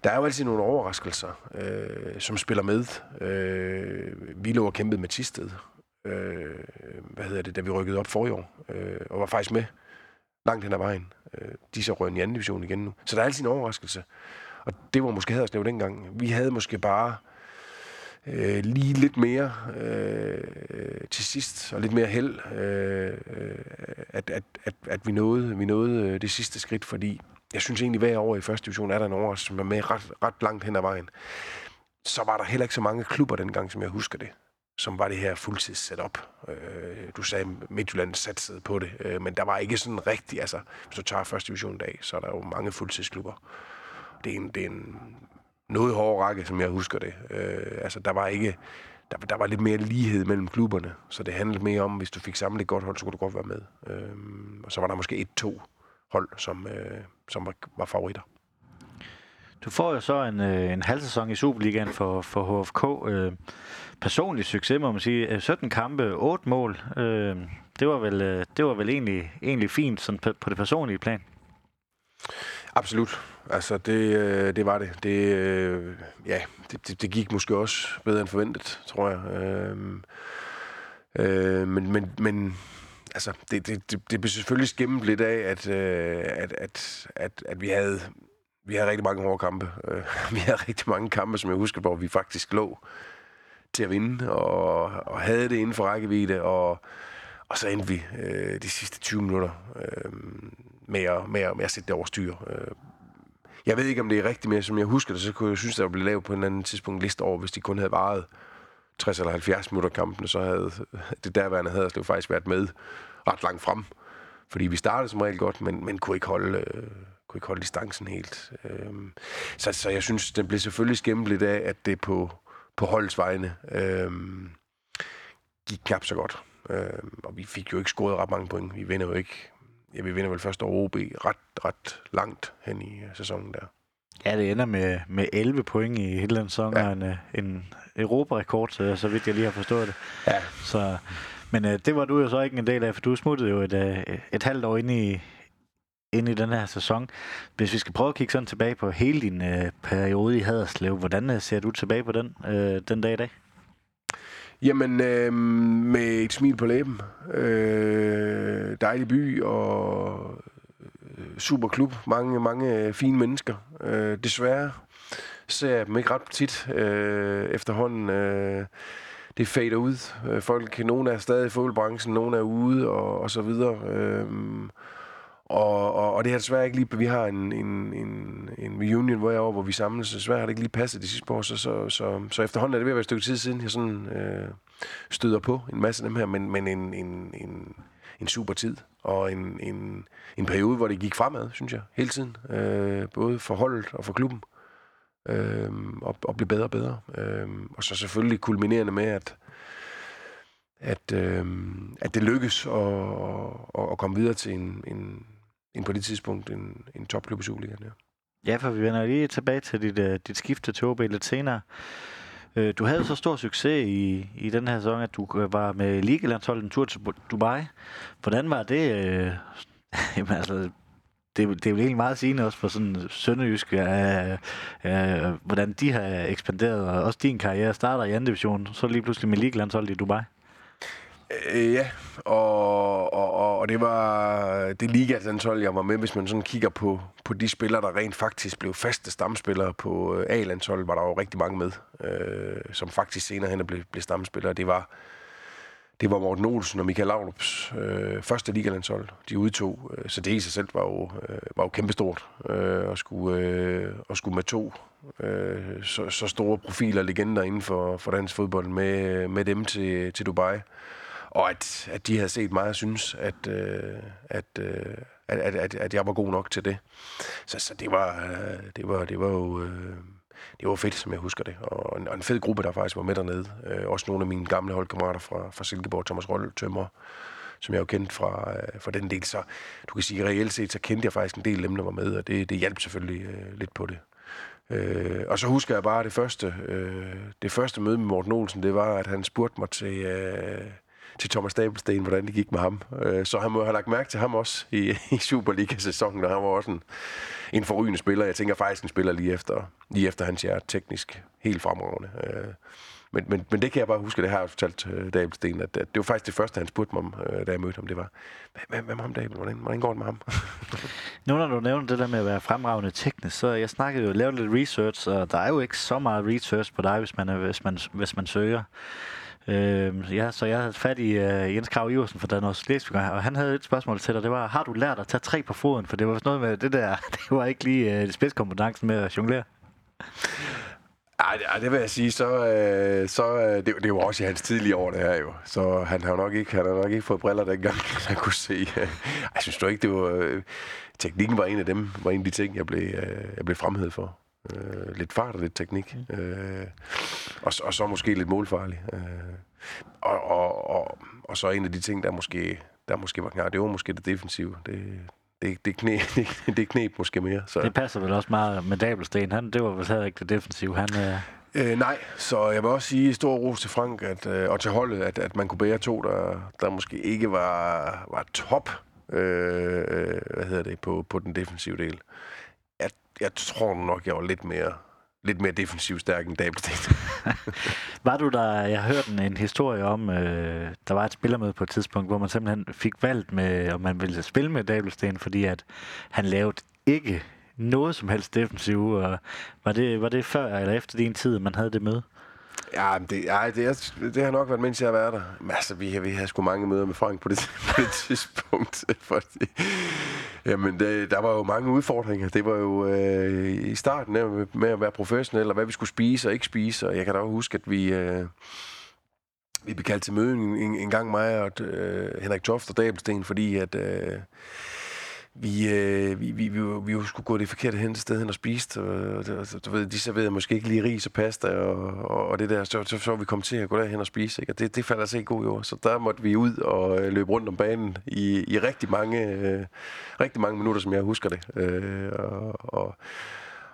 der er jo altid nogle overraskelser, øh, som spiller med. Øh, vi lå og kæmpede med Tisted, øh, hvad hedder det, da vi rykkede op for i år, øh, og var faktisk med langt hen ad vejen. Øh, de så røg i anden division igen nu. Så der er altid en overraskelse. Og det var måske Haderslev dengang. Vi havde måske bare øh, lige lidt mere øh, til sidst, og lidt mere held, øh, at, at, at, at vi nåede, vi nåede øh, det sidste skridt, fordi jeg synes egentlig, hver år i første division er der en overraskelse, som er med ret, ret langt hen ad vejen. Så var der heller ikke så mange klubber dengang, som jeg husker det som var det her fuldtids setup. Øh, du sagde, Midtjylland satsede på det, øh, men der var ikke sådan rigtig, altså hvis du tager første division dag, så er der jo mange fuldtidsklubber. Det er en, det er en noget hård række, som jeg husker det. Øh, altså der var ikke, der, der var lidt mere lighed mellem klubberne, så det handlede mere om, hvis du fik samlet et godt hold, så kunne du godt være med. Øh, og så var der måske et-to hold, som, øh, som var, var favoritter. Du får jo så en, øh, en halv sæson i Superligaen for, for HFK. Øh, personlig succes, må man sige. Øh, 17 kampe, 8 mål. Øh, det var vel, øh, det var vel egentlig, egentlig fint sådan på, på det personlige plan. Absolut. Altså, det, øh, det var det. Det, øh, ja, det, det, det gik måske også bedre end forventet, tror jeg. Øh, øh, men, men, men altså, det, det, det, det blev selvfølgelig skæmmet lidt af, at, øh, at, at, at, at vi havde vi havde rigtig mange hårde kampe. Øh, vi havde rigtig mange kampe, som jeg husker, hvor vi faktisk lå til at vinde, og, og havde det inden for rækkevidde, og, og så endte vi øh, de sidste 20 minutter øh, med, at, med, at, med at sætte det over styr. Øh, jeg ved ikke, om det er rigtigt, men som jeg husker det, så kunne jeg synes, at der blev lavet på en anden tidspunkt liste over, hvis de kun havde varet 60 eller 70 minutter kampen, så havde det derværende Haderslev faktisk været med ret langt frem. Fordi vi startede som regel godt, men, men kunne ikke holde... Øh, kunne ikke holde distancen helt. Øhm, så, så jeg synes, den blev selvfølgelig skæmmet lidt af, at det på, på holdets vegne øhm, gik knap så godt. Øhm, og vi fik jo ikke scoret ret mange point. Vi vinder jo ikke... Ja, vi vinder vel først over OB ret, ret langt hen i øh, sæsonen der. Ja, det ender med, med 11 point i hele den sæson, ja. en, øh, en Europa-rekord, så, så vidt jeg lige har forstået det. Ja. Så, men øh, det var du jo så ikke en del af, for du smuttede jo et, øh, et halvt år ind i, ind i den her sæson. Hvis vi skal prøve at kigge sådan tilbage på hele din øh, periode i Haderslev, hvordan øh, ser du tilbage på den, øh, den dag i dag? Jamen, øh, med et smil på læben. Øh, dejlig by og øh, super klub. Mange, mange øh, fine mennesker. Øh, desværre ser jeg dem ikke ret tit øh, efterhånden. Øh, det fader ud. Øh, folk, nogle er stadig i fodboldbranchen, nogle er ude og, og så videre. Øh, og, og, og det har desværre ikke lige... Vi har en, en, en, en reunion hvor jeg over, hvor vi samles, så desværre har det ikke lige passet de sidste par år, så, så, så, så efterhånden er det ved at være et stykke tid siden, jeg sådan øh, støder på en masse af dem her, men, men en, en, en, en super tid, og en, en, en periode, hvor det gik fremad, synes jeg, hele tiden. Øh, både for holdet og for klubben. Øh, og, og blev bedre og bedre. Øh, og så selvfølgelig kulminerende med, at at, øh, at det lykkes at, at, at komme videre til en, en, end på det tidspunkt en, en topklub i Superligaen. Ja. ja, for vi vender lige tilbage til dit, uh, dit skifte til OB lidt senere. Uh, du havde så stor succes i, i den her sæson, at du øh, var med ligalandsholdet en tur til Dubai. Hvordan var det? Uh, jamen, altså, det, det er jo egentlig meget sigende også for sådan sønderjysk, uh, uh, hvordan de har ekspanderet, og også din karriere starter i anden division, så lige pludselig med ligalandsholdet i Dubai. Øh, ja, og, og, og det var det liga-landshold, jeg var med, hvis man sådan kigger på, på de spillere, der rent faktisk blev faste stamspillere på øh, A-landshold, var der jo rigtig mange med, øh, som faktisk senere hen blev, blev stamspillere. Det var, det var Morten Olsen og Michael Laudrups øh, første ligalandshold, de udtog. Øh, så det i sig selv var jo, øh, var jo kæmpestort øh, at, skulle, øh, at skulle med to øh, så, så store profiler, legender inden for, for dansk fodbold med, med dem til, til Dubai og at, at de havde set mig og synes, at, øh, at, øh, at, at, at jeg var god nok til det. Så, så det, var, øh, det, var, det var jo... Øh, det var fedt, som jeg husker det. Og en, og en fed gruppe, der faktisk var med dernede. Øh, også nogle af mine gamle holdkammerater fra, fra Silkeborg, Thomas Rolle, Tømmer, som jeg jo kendte fra, øh, fra den del. Så du kan sige, reelt set, så kendte jeg faktisk en del af dem, der var med, og det, det hjalp selvfølgelig øh, lidt på det. Øh, og så husker jeg bare det første, øh, det første møde med Morten Olsen, det var, at han spurgte mig til, øh, til Thomas Stabelsten, hvordan det gik med ham. Øh, så han må have lagt mærke til ham også i, i Superliga-sæsonen, og han var også en, en forrygende spiller. Jeg tænker faktisk en spiller lige efter, lige efter hans hjerte, teknisk helt fremragende. Øh, men, men, men det kan jeg bare huske, det har jeg fortalt øh, Dabelsten, at, at det var faktisk det første, han spurgte mig om, øh, da jeg mødte ham. Det var, hvad, med ham, Dabel? Hvordan, hvordan går det med ham? nu når du nævner det der med at være fremragende teknisk, så jeg snakkede jo, lavede lidt research, og der er jo ikke så meget research på dig, hvis man, hvis man, hvis man søger. Øh, ja, så jeg havde fat i uh, Jens Krav Iversen fra Danmark Slesvig, og han havde et spørgsmål til dig. Det var, har du lært at tage tre på foden? For det var noget med det der, det var ikke lige uh, spidskompetencen med at jonglere. Ej, det, det vil jeg sige, så, øh, så øh, det, det var også i hans tidlige år, det her jo. Så han har nok ikke, han har nok ikke fået briller dengang, han kunne se. Øh, jeg synes du ikke, det var... Øh, teknikken var en af dem, var en af de ting, jeg blev, øh, jeg blev fremhævet for. Øh, lidt fart og lidt teknik. Øh, og, og så måske lidt målfarlig. Øh, og, og, og, og så en af de ting, der måske, der måske var det var måske det defensive. Det, det, det, knæ, det, det knæb måske mere. Så. Det passer vel også meget med Dabelsten. Han, det var vel heller ikke det defensive. Han, øh... Øh, nej, så jeg vil også sige stor ros til Frank at, øh, og til holdet, at, at man kunne bære to, der, der måske ikke var, var top øh, hvad hedder det, på, på den defensive del. Jeg, tror nok, jeg var lidt mere lidt mere defensivt stærk end Dabelsten. var du der, jeg hørte en, en historie om, øh, der var et spillermøde på et tidspunkt, hvor man simpelthen fik valgt med, om man ville spille med Dabelsten, fordi at han lavede ikke noget som helst defensiv. Og var, det, var det før eller efter din tid, man havde det med? Ja, det, ej, det, er, det har nok været, mens jeg har været der. Men altså, vi, vi har sgu mange møder med Frank på det, på det tidspunkt. Fordi, jamen, det, der var jo mange udfordringer. Det var jo øh, i starten med, med at være professionel, og hvad vi skulle spise og ikke spise. Og jeg kan da huske, at vi... Øh, vi blev kaldt til møde en, en, en gang mig og øh, Henrik Toft og Dabelsten, fordi at... Øh, vi, øh, vi, vi, vi, vi, skulle gå det forkerte hen sted hen og spise. Og, og, øh, altså, du ved, de serverede måske ikke lige ris og pasta og, og, og det der. Så, så, så vi kom til at gå derhen og spise. Ikke? Og det, det faldt altså ikke god jord. Så der måtte vi ud og øh, løbe rundt om banen i, i rigtig, mange, øh, rigtig mange minutter, som jeg husker det. Øh, og, og,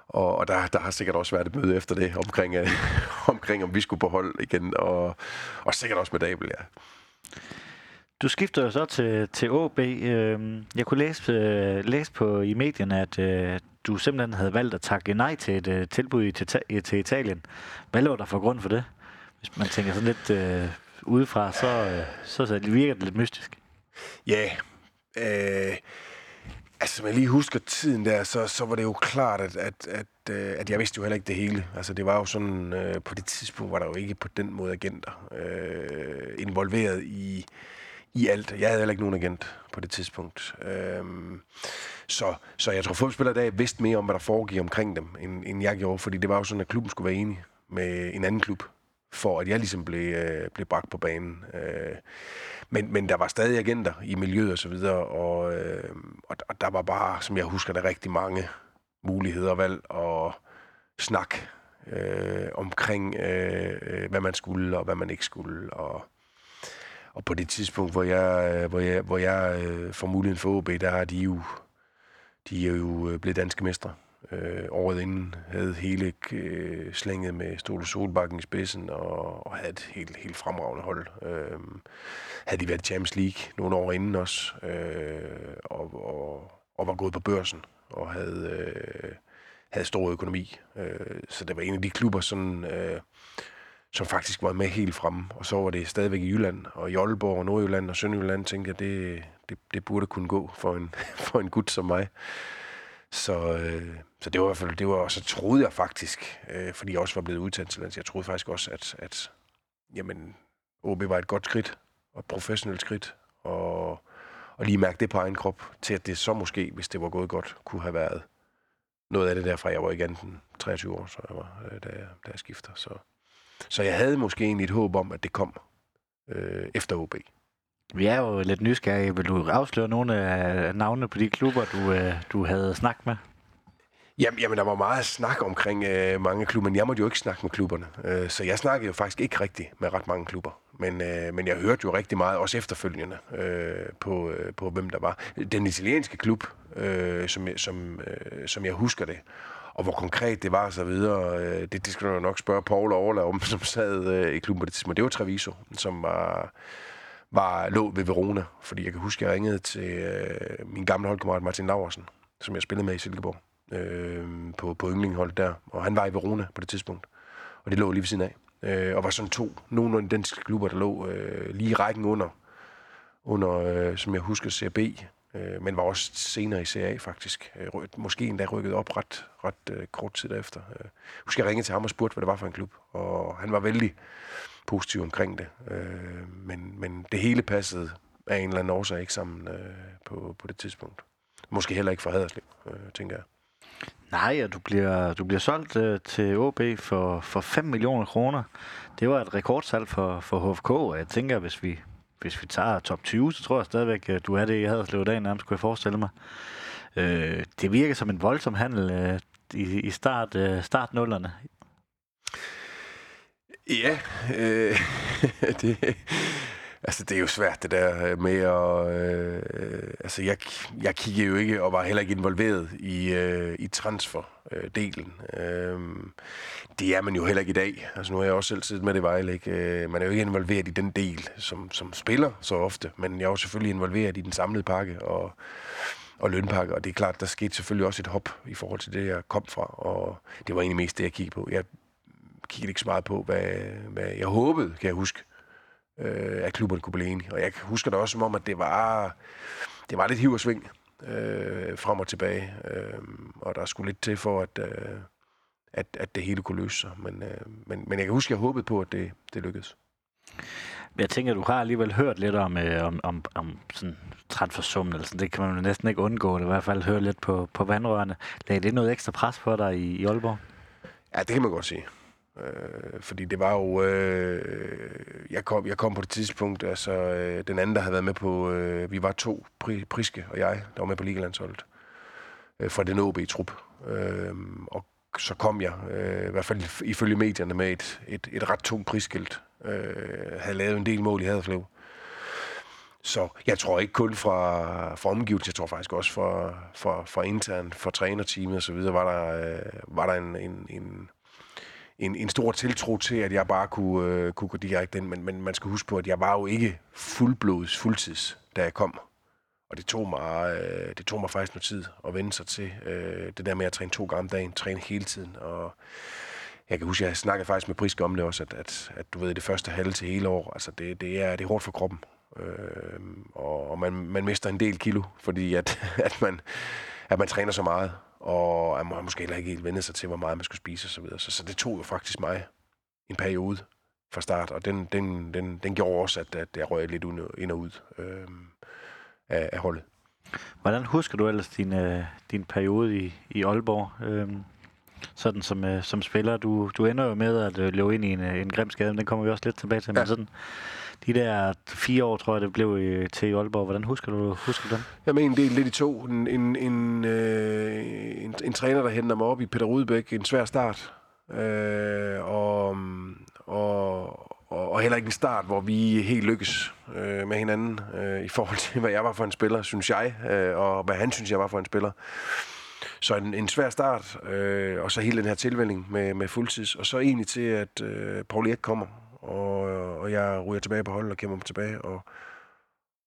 og, og der, der har sikkert også været et møde efter det omkring, øh, omkring om vi skulle på hold igen. Og, og sikkert også med Dabel, ja. Du skifter jo så til, til AB. Øhm, jeg kunne læse, øh, læse på i medierne, at øh, du simpelthen havde valgt at takke nej til et øh, tilbud til, til Italien. Hvad lå der for grund for det? Hvis man tænker sådan lidt øh, udefra, så, så, så virker det lidt mystisk. Ja, øh, altså man jeg lige husker tiden der, så, så var det jo klart, at, at, at, at jeg vidste jo heller ikke det hele. Altså det var jo sådan, øh, på det tidspunkt var der jo ikke på den måde agenter øh, involveret i i alt. Jeg havde heller ikke nogen agent på det tidspunkt. Øhm, så, så jeg tror, fodboldspillere i dag vidste mere om, hvad der foregik omkring dem, end, end jeg gjorde, fordi det var jo sådan, at klubben skulle være enig med en anden klub, for at jeg ligesom blev, øh, blev bragt på banen. Øh, men, men der var stadig agenter i miljøet og så videre, og, øh, og, og der var bare, som jeg husker, der rigtig mange muligheder og valg og snak øh, omkring, øh, øh hvad man skulle og hvad man ikke skulle, og og på det tidspunkt, hvor jeg, øh, hvor jeg, hvor jeg øh, får muligheden for OB, der er de jo, de er jo øh, blevet danske mestre. Øh, året inden havde hele øh, slænget med Stole Solbakken i spidsen og, og havde et helt, helt fremragende hold. Øh, havde de været Champions League nogle år inden også, øh, og, og, og var gået på børsen og havde, øh, havde stor økonomi. Øh, så det var en af de klubber, sådan, øh, som faktisk var med helt fremme. Og så var det stadigvæk i Jylland, og i Aalborg, og Nordjylland og Sønderjylland, tænkte jeg, det, det, det burde kunne gå for en, for en gut som mig. Så, øh, så det var i hvert fald, det var, og så troede jeg faktisk, øh, fordi jeg også var blevet udtaget til lands, jeg troede faktisk også, at, at jamen, OB var et godt skridt, og et professionelt skridt, og, og lige mærke det på egen krop, til at det så måske, hvis det var gået godt, kunne have været noget af det derfra, jeg var igen 23 år, så jeg var, øh, da, jeg, da jeg skifter. Så, så jeg havde måske egentlig et håb om, at det kom øh, efter OB. Vi er jo lidt nysgerrige. Vil du afsløre nogle af navnene på de klubber, du, øh, du havde snakket med? Jamen, jamen, der var meget snak omkring øh, mange klubber, men jeg måtte jo ikke snakke med klubberne. Øh, så jeg snakkede jo faktisk ikke rigtigt med ret mange klubber. Men, øh, men jeg hørte jo rigtig meget, også efterfølgende, øh, på, øh, på hvem der var. Den italienske klub, øh, som, som, øh, som jeg husker det, og hvor konkret det var og så videre, øh, det, det skal du nok spørge Paul og Orla om, som sad øh, i klubben på det tidspunkt. Det var Treviso, som var, var lå ved Verona, fordi jeg kan huske, at jeg ringede til øh, min gamle holdkammerat Martin Laversen, som jeg spillede med i Silkeborg, øh, på, på yndlingholdet der, og han var i Verona på det tidspunkt, og det lå lige ved siden af. Øh, og var sådan to, nogenlunde af danske klubber, der lå øh, lige i rækken under, under øh, som jeg husker, CRB, øh, men var også senere i CA faktisk. Øh, måske endda rykket op ret, ret øh, kort tid efter. Øh, husker jeg ringede til ham og spurgte, hvad det var for en klub, og han var vældig positiv omkring det. Øh, men, men det hele passede af en eller anden årsag ikke sammen øh, på, på det tidspunkt. Måske heller ikke for Haderslev, øh, tænker jeg. Nej, og du bliver, du bliver solgt øh, til OB for, for 5 millioner kroner. Det var et rekordsalg for, for HFK, og jeg tænker, hvis vi hvis vi tager top 20, så tror jeg stadigvæk, at du er det jeg havde slået af nærmest kunne jeg forestille mig. Øh, det virker som en voldsom handel øh, i, i start, øh, startnullerne. Ja, øh, det, altså det er jo svært det der øh, med at... Øh, altså jeg, jeg kiggede jo ikke og var heller ikke involveret i, øh, i transferdelen. Øh, det er man jo heller ikke i dag. Altså nu har jeg også selv siddet med det Vejle. Ikke? Øh, man er jo ikke involveret i den del som, som spiller så ofte, men jeg er jo selvfølgelig involveret i den samlede pakke og, og lønpakke, og det er klart, der skete selvfølgelig også et hop i forhold til det, jeg kom fra, og det var egentlig mest det, jeg kiggede på. Jeg kiggede ikke så meget på, hvad, hvad jeg håbede, kan jeg huske, øh, at klubberne kunne blive enige. Og jeg husker det også som om, at det var, det var lidt hiv og sving øh, frem og tilbage. Øh, og der skulle lidt til for, at, øh, at, at det hele kunne løse sig. Men, øh, men, men jeg kan huske, at jeg håbede på, at det, det lykkedes. Jeg tænker, du har alligevel hørt lidt om, øh, om, om, om sådan sådan. det kan man jo næsten ikke undgå, det i hvert fald høre lidt på, på vandrørene. Lagde det noget ekstra pres på dig i, i Aalborg? Ja, det kan man godt sige. Øh, fordi det var jo... Øh, jeg, kom, jeg kom på det tidspunkt, altså øh, den anden, der havde været med på... Øh, vi var to, Pri, Priske og jeg, der var med på Ligalandsholdet. Øh, fra den OB-trup. Øh, og så kom jeg, øh, i hvert fald ifølge medierne, med et, et, et ret tungt prisskilt. Øh, havde lavet en del mål i Haderslev. Så jeg tror ikke kun fra, fra omgivelsen, jeg tror faktisk også fra, fra, fra intern, fra trænerteamet og så videre, var der, øh, var der en, en, en, en, en stor tiltro til, at jeg bare kunne, øh, kunne gå direkte ind. Men, men man skal huske på, at jeg var jo ikke fuldblods fuldtids, da jeg kom. Og det tog mig, øh, det tog mig faktisk noget tid at vende sig til øh, det der med at træne to gange om dagen, træne hele tiden. Og jeg kan huske, at jeg snakkede faktisk med Priske om det også, at, at, at du ved, det første halve til hele år, altså det, det, er, det er hårdt for kroppen. Øh, og og man, man mister en del kilo, fordi at, at, man, at man træner så meget og man måske heller ikke helt vendt sig til, hvor meget man skulle spise osv. Så, så, så det tog jo faktisk mig en periode fra start, og den, den, den, den gjorde også, at, at jeg røg lidt ind og ud øh, af, af holdet. Hvordan husker du ellers din, øh, din periode i, i Aalborg? Øh, sådan som, øh, som spiller. Du, du ender jo med at øh, løbe ind i en, øh, en grim skade, men den kommer vi også lidt tilbage til. Ja. Men sådan, de der fire år, tror jeg, det blev øh, i, til Aalborg. Hvordan husker du, husker du dem? Jeg mener, det er lidt i to. En, en, en, øh, en, en træner, der henter mig op i Peter Rudbæk. En svær start. Øh, og, og, og, og heller ikke en start, hvor vi helt lykkes øh, med hinanden øh, i forhold til, hvad jeg var for en spiller, synes jeg, øh, og hvad han synes, jeg var for en spiller. Så en, en svær start, øh, og så hele den her tilvænning med, med fuldtids, og så egentlig til, at øh, Paul Erik kommer og, øh, og jeg ryger tilbage på holdet og kæmper mig tilbage, og,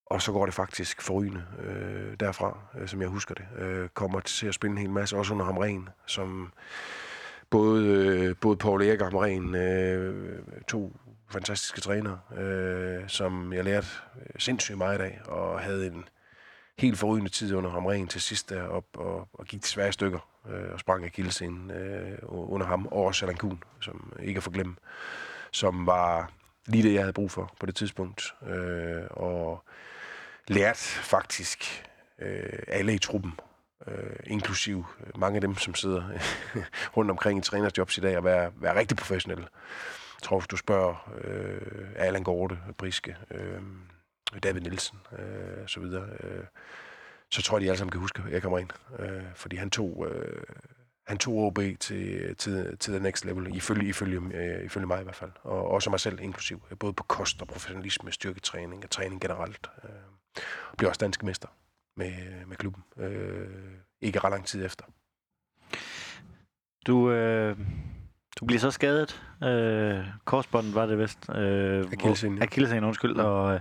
og så går det faktisk forrygende øh, derfra, øh, som jeg husker det. Øh, kommer til at spille en hel masse, også under Hamren, som både, øh, både Paul Erik og Hamren, øh, to fantastiske trænere, øh, som jeg lærte øh, sindssygt meget af, og havde en helt forrygende tid under Hamren til sidst derop, og, og gik til svære stykker, øh, og sprang af kildescenen øh, under ham, og også Alan Kuhn, som ikke er for glemme som var lige det, jeg havde brug for på det tidspunkt. Øh, og lært faktisk øh, alle i truppen, øh, inklusiv mange af dem, som sidder rundt omkring i trænersjobs i dag, at være, være rigtig professionelle. Jeg tror, hvis du spørger øh, Allan Gorte, Briske, øh, David Nielsen øh, så videre, øh, så tror jeg, de alle sammen kan huske, at jeg kommer ind. Øh, fordi han tog øh, han tog OB til, til, til the next level, ifølge, ifølge, øh, ifølge mig i hvert fald. Og også mig selv inklusiv. Både på kost og professionalisme, styrketræning og træning generelt. Øh, blev også dansk mester med, med klubben. Øh, ikke ret lang tid efter. Du, øh, du bliver så skadet. Øh, korsbåndet var det vist. Øh, Akillescenen. Akillescenen, undskyld. Og, øh,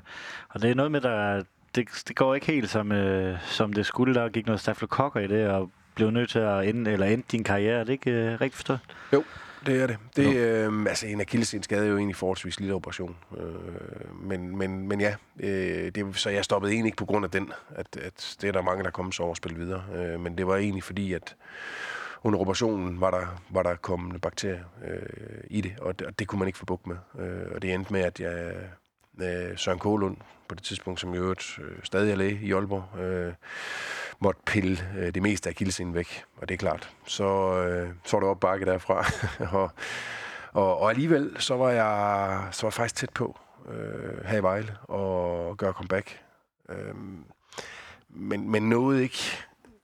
og det er noget med, der det, det går ikke helt som, øh, som det skulle. Der gik noget stafylokokker i det, og blev nødt til at ende, eller ende din karriere. Er det ikke øh, rigtigt forstået? Jo, det er det. det øh, altså, en akillessenskade er jo egentlig forholdsvis lille operation. Øh, men, men, men ja, øh, det, så jeg stoppede egentlig ikke på grund af den. At, at det er der mange, der kommer så over at spille videre. Øh, men det var egentlig fordi, at under operationen var der, var der kommet bakterier øh, i det, og det, og det kunne man ikke få bukt med. Øh, og det endte med, at jeg, øh, Søren Kålund, på det tidspunkt, som i øvrigt øh, stadig er læge i Aalborg, øh, måtte pille øh, det meste af kildesinen væk. Og det er klart, så, øh, så var det op bakke derfra. og, og, og alligevel, så var jeg, så var jeg faktisk tæt på øh, her i Vejle og gøre comeback. Øh, men, men nåede ikke,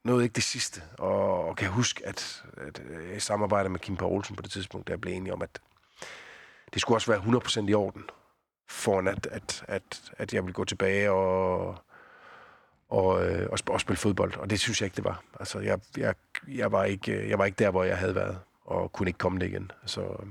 nåede ikke det sidste. Og, og kan huske, at, at øh, jeg samarbejder med Kim Poulsen på det tidspunkt, der blev enige om, at det skulle også være 100% i orden, foran at, at, at, at jeg ville gå tilbage og, og, øh, og, og spille fodbold. Og det synes jeg ikke, det var. Altså, jeg, jeg, jeg, var ikke, øh, jeg var ikke der, hvor jeg havde været, og kunne ikke komme det igen. Så, øh,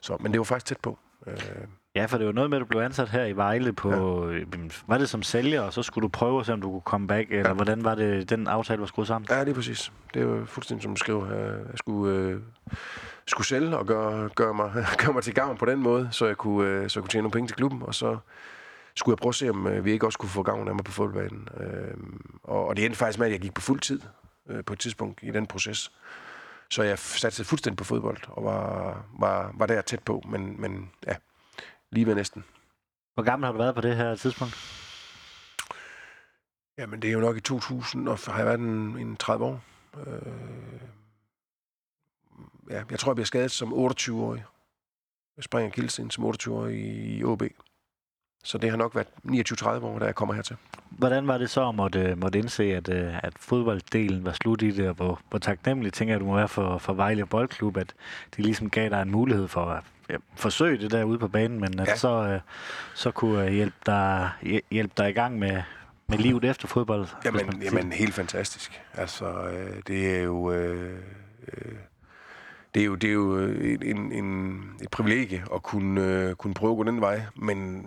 så, men det var faktisk tæt på. Øh, Ja, for det var noget med, at du blev ansat her i Vejle på... Ja. Var det som sælger, og så skulle du prøve at se, om du kunne komme back? Eller Ja. hvordan var det, den aftale var skruet sammen? ja, det er præcis. Det jo fuldstændig, som du her. Jeg skulle, øh, skulle sælge og gøre, gøre, mig, gøre mig til gavn på den måde, så jeg kunne, øh, så jeg kunne tjene nogle penge til klubben, og så skulle jeg prøve at se, om øh, vi ikke også kunne få gavn af mig på fodboldbanen. Øh, og, og det endte faktisk med, at jeg gik på fuld tid øh, på et tidspunkt i den proces. Så jeg satte fuldstændig på fodbold, og var, var, var der tæt på, men, men ja, lige ved næsten. Hvor gammel har du været på det her tidspunkt? Jamen, det er jo nok i 2000, og har jeg været en, en 30 år. Øh, ja, jeg tror, jeg bliver skadet som 28-årig. Jeg springer kildsten som 28-årig i OB. Så det har nok været 29-30 år, da jeg kommer hertil. Hvordan var det så at måtte, måtte indse, at, øh, at fodbolddelen var slut i det, og hvor, hvor taknemmelig tænker jeg, du må være for, for Vejle Boldklub, at de ligesom gav dig en mulighed for at ja, forsøge det der ude på banen, men at Ja. så, øh, så kunne øh, hjælpe dig, hjæ- hjælpe dig i gang med, med livet efter fodbold. Jamen, jamen helt fantastisk. Altså, øh, det er jo... Øh, øh, det er jo, det er jo øh, en, en, et privilegie at kunne, øh, kunne prøve at gå den vej, men,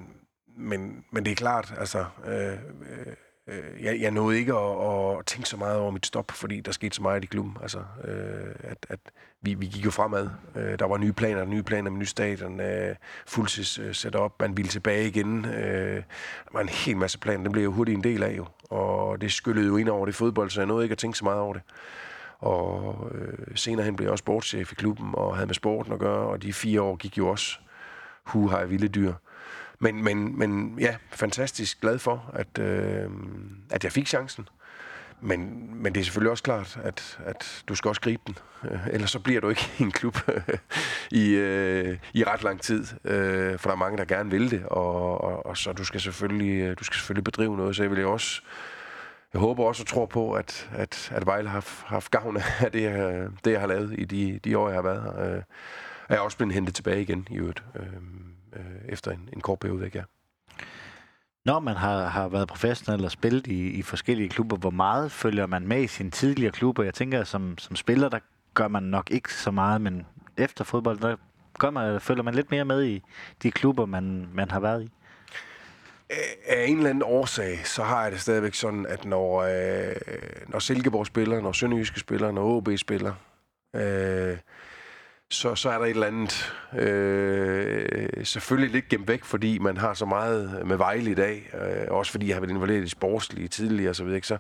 men, men det er klart, altså, øh, øh, Øh, jeg, jeg nåede ikke at, at tænke så meget over mit stop, fordi der skete så meget i klubben. Altså, øh, at, at vi, vi gik jo fremad. Øh, der var nye planer, nye planer med nye stadion, øh, fuldtids øh, sat op, man ville tilbage igen. Øh, der var en hel masse planer, det blev jo hurtigt en del af jo. Og det skyllede jo ind over det fodbold, så jeg nåede ikke at tænke så meget over det. Og øh, senere hen blev jeg også sportschef i klubben og havde med sporten at gøre, og de fire år gik jo også hu har vilde dyr. Men, men, men ja, fantastisk glad for, at, øh, at jeg fik chancen. Men, men det er selvfølgelig også klart, at, at du skal også gribe den. Øh, Ellers så bliver du ikke i en klub i, øh, i ret lang tid. Øh, for der er mange, der gerne vil det. Og, og, og så du skal selvfølgelig, øh, du skal selvfølgelig bedrive noget. Så jeg vil jo også jeg håber også og tror på, at, at, at Vejle har haft, gavn af det, jeg, det, jeg har lavet i de, de år, jeg har været her. Øh, jeg er også blevet hentet tilbage igen i øvrigt, øh, øh, efter en, en kort periode væk, ja. Når man har, har været professionel og spillet i, i forskellige klubber, hvor meget følger man med i sine tidligere klubber? Jeg tænker, som, som spiller, der gør man nok ikke så meget, men efter fodbold, der gør man, følger man lidt mere med i de klubber, man, man har været i. Af en eller anden årsag, så har jeg det stadigvæk sådan, at når, øh, når Silkeborg spiller, når Sønderjyske spiller, når OB spiller, øh, så, så er der et eller andet øh, selvfølgelig lidt gemt væk, fordi man har så meget med Vejle i dag, øh, også fordi jeg har været involveret i sportslige tidligere og så så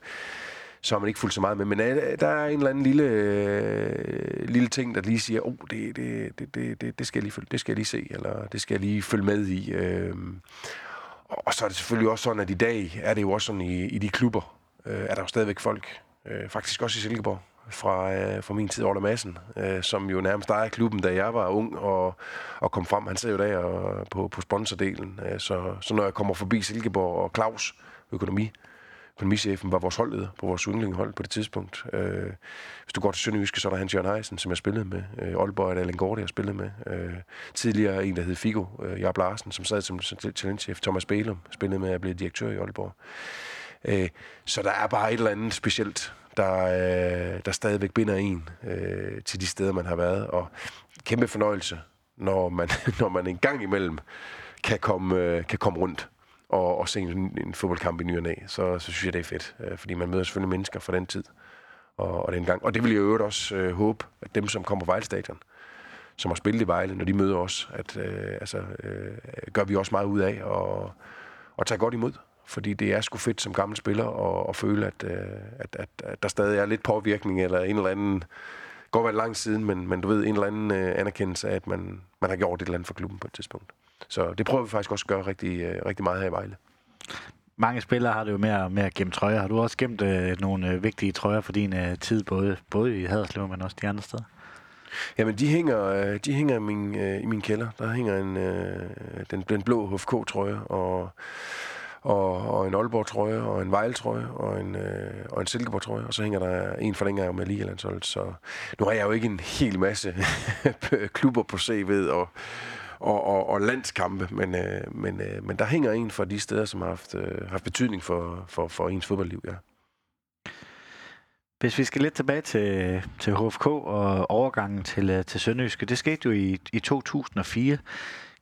så har man ikke fulgt så meget med. Men øh, der er en eller anden lille, øh, lille ting, der lige siger, oh, det, det, det, det, det, det, skal jeg lige følge, det skal jeg lige se, eller det skal jeg lige følge med i. Øh, og så er det selvfølgelig også sådan, at i dag er det jo også sådan i, i de klubber, øh, er der jo stadigvæk folk, øh, faktisk også i Silkeborg, fra, øh, fra min tid, Orla Madsen, øh, som jo nærmest ejer klubben, da jeg var ung og, og kom frem. Han sad jo der og, på, på sponsordelen. Øh, så, så når jeg kommer forbi Silkeborg og Claus, økonomi, økonomichefen, var vores holdleder på vores yndlinghold på det tidspunkt. Øh, hvis du går til Sønderjyske, så er der Hans Jørgen Heisen, som jeg spillede med. Øh, Aalborg er der Allen Gorte, jeg spillede med. Øh, tidligere en, der hed Figo, øh, Jarp Larsen, som sad som talentchef. Thomas Bælum spillede med at blev direktør i Aalborg. Øh, så der er bare et eller andet specielt, der, øh, der stadigvæk binder en øh, til de steder, man har været. Og kæmpe fornøjelse, når man, når man en gang imellem kan komme, øh, kan komme rundt og, og se en, en fodboldkamp i ny og næ, så, så synes jeg, det er fedt. Øh, fordi man møder selvfølgelig mennesker fra den tid og, og den gang. Og det vil jeg øvrigt også øh, håbe, at dem, som kommer på Vejle Stadion, som har spillet i Vejle, når de møder os, at øh, altså, øh, gør vi også meget ud af og, og tager godt imod. Fordi det er sgu fedt som gammel spiller at, at føle, at, øh, at, at, at der stadig er lidt påvirkning, eller en eller anden, godt være lang siden, men, men du ved, en eller anden øh, anerkendelse af, at man, man har gjort et eller andet for klubben på et tidspunkt. Så det prøver vi faktisk også at gøre rigtig, øh, rigtig meget her i Vejle. Mange spillere har det jo med at, med at gemme trøjer. Har du også gemt øh, nogle øh, vigtige trøjer for din øh, tid, både, både i Haderslev, men også de andre steder? Jamen, de hænger, øh, de hænger i, min, øh, i min kælder. Der hænger en, øh, den, den blå HFK-trøje, og, og, og en Aalborg-trøje, og en Vejle-trøje, og en, øh, og en Silkeborg-trøje, og så hænger der en for dengang med Ligalandsholdet. Så nu har jeg jo ikke en hel masse klubber på CV'et, og, og, og, og landskampe, men, øh, men, øh, men der hænger en fra de steder, som har haft, øh, haft betydning for, for, for ens fodboldliv, ja. Hvis vi skal lidt tilbage til, til HFK og overgangen til, øh, til Sønderjyske, det skete jo i, i 2004.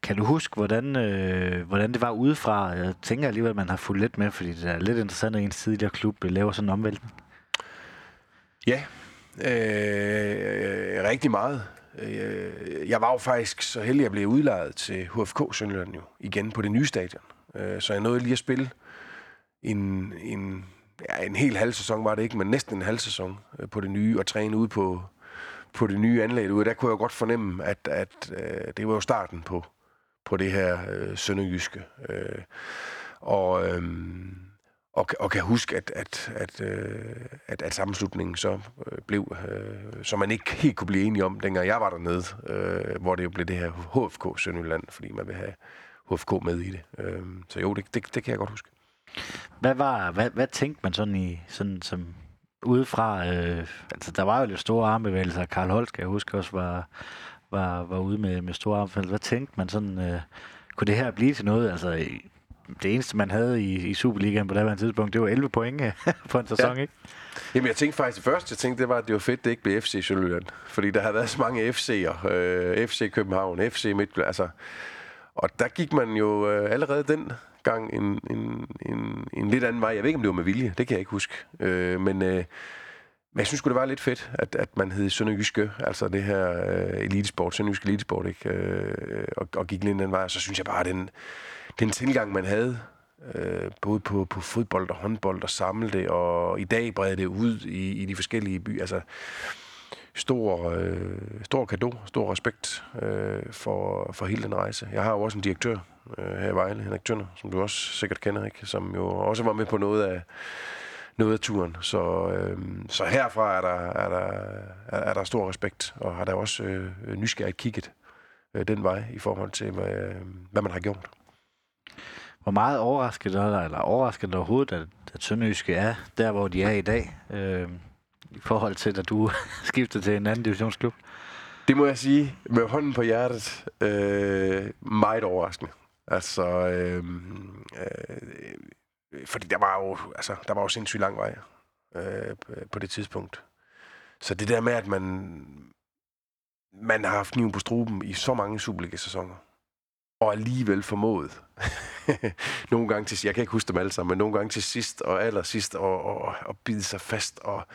Kan du huske, hvordan, øh, hvordan det var udefra? Jeg tænker alligevel, at man har fulgt lidt med, fordi det er lidt interessant, at ens tidligere klub øh, laver sådan en omvæltning. Ja, øh, rigtig meget. Øh, jeg var jo faktisk så heldig, at jeg blev udlejet til HFK Sønderjylland jo, igen på det nye stadion. Øh, så jeg nåede lige at spille en, en, ja, en hel halv sæson, var det ikke, men næsten en halv sæson øh, på det nye, og træne ude på, på det nye anlæg ude. Der kunne jeg godt fornemme, at, at øh, det var jo starten på, på det her øh, sønderjyske. Øh, og, øh, og, og kan huske, at, at, at, øh, at, at sammenslutningen så øh, blev, øh, som man ikke helt kunne blive enige om, dengang jeg var dernede, øh, hvor det jo blev det her HFK Sønderjylland, fordi man vil have HFK med i det. Øh, så jo, det, det, det kan jeg godt huske. Hvad, var, hvad, hvad tænkte man sådan i, sådan som udefra, øh, altså der var jo lidt store armbevægelser, Karl Holt, skal jeg huske, også var, var, var ude med, med store armbevægelser. Hvad tænkte man sådan, øh, kunne det her blive til noget? Altså, det eneste, man havde i, i Superligaen på det tidspunkt, det var 11 point på en sæson, ja. ikke? Jamen, jeg tænkte faktisk, det første, jeg tænkte, det var, at det var fedt, det ikke blev FC Sønderjylland. Fordi der havde været så mange FC'er. Øh, FC København, FC Midtjylland, altså... Og der gik man jo øh, allerede den gang en, en, en, en lidt anden vej. Jeg ved ikke, om det var med vilje, det kan jeg ikke huske. Øh, men, øh, men jeg synes det var lidt fedt, at, at man hed Sønderjyske, altså det her øh, elitesport, Sønderjyske elitesport, ikke? Øh, og, og gik lidt den vej. Og så synes jeg bare, at den, den tilgang, man havde, øh, både på, på fodbold og håndbold, og samle det, og i dag brede det ud i, i de forskellige byer. Altså, stor, øh, stor kado, stor respekt øh, for, for hele den rejse. Jeg har jo også en direktør øh, her i Vejle, Henrik Tønder, som du også sikkert kender, ikke? som jo også var med på noget af, noget af turen. Så, øh, så herfra er der, er, der, er, er der stor respekt, og har der også øh, nysgerrigt kigget øh, den vej i forhold til, hvad, hvad man har gjort. Hvor meget overrasket er eller overrasket overhovedet, at, at Sønderjyske er der, hvor de er i dag, øh, i forhold til, at du skifter til en anden divisionsklub? Det må jeg sige, med hånden på hjertet, øh, meget overraskende. Altså, øh, øh, Øh, fordi der var jo, altså, der var jo sindssygt lang vej øh, på det tidspunkt. Så det der med, at man, man har haft kniven på struben i så mange Superliga-sæsoner, og alligevel formået. nogle gange til jeg kan ikke huske dem alle sammen, men nogle gange til sidst og allersidst og, og, og bide sig fast og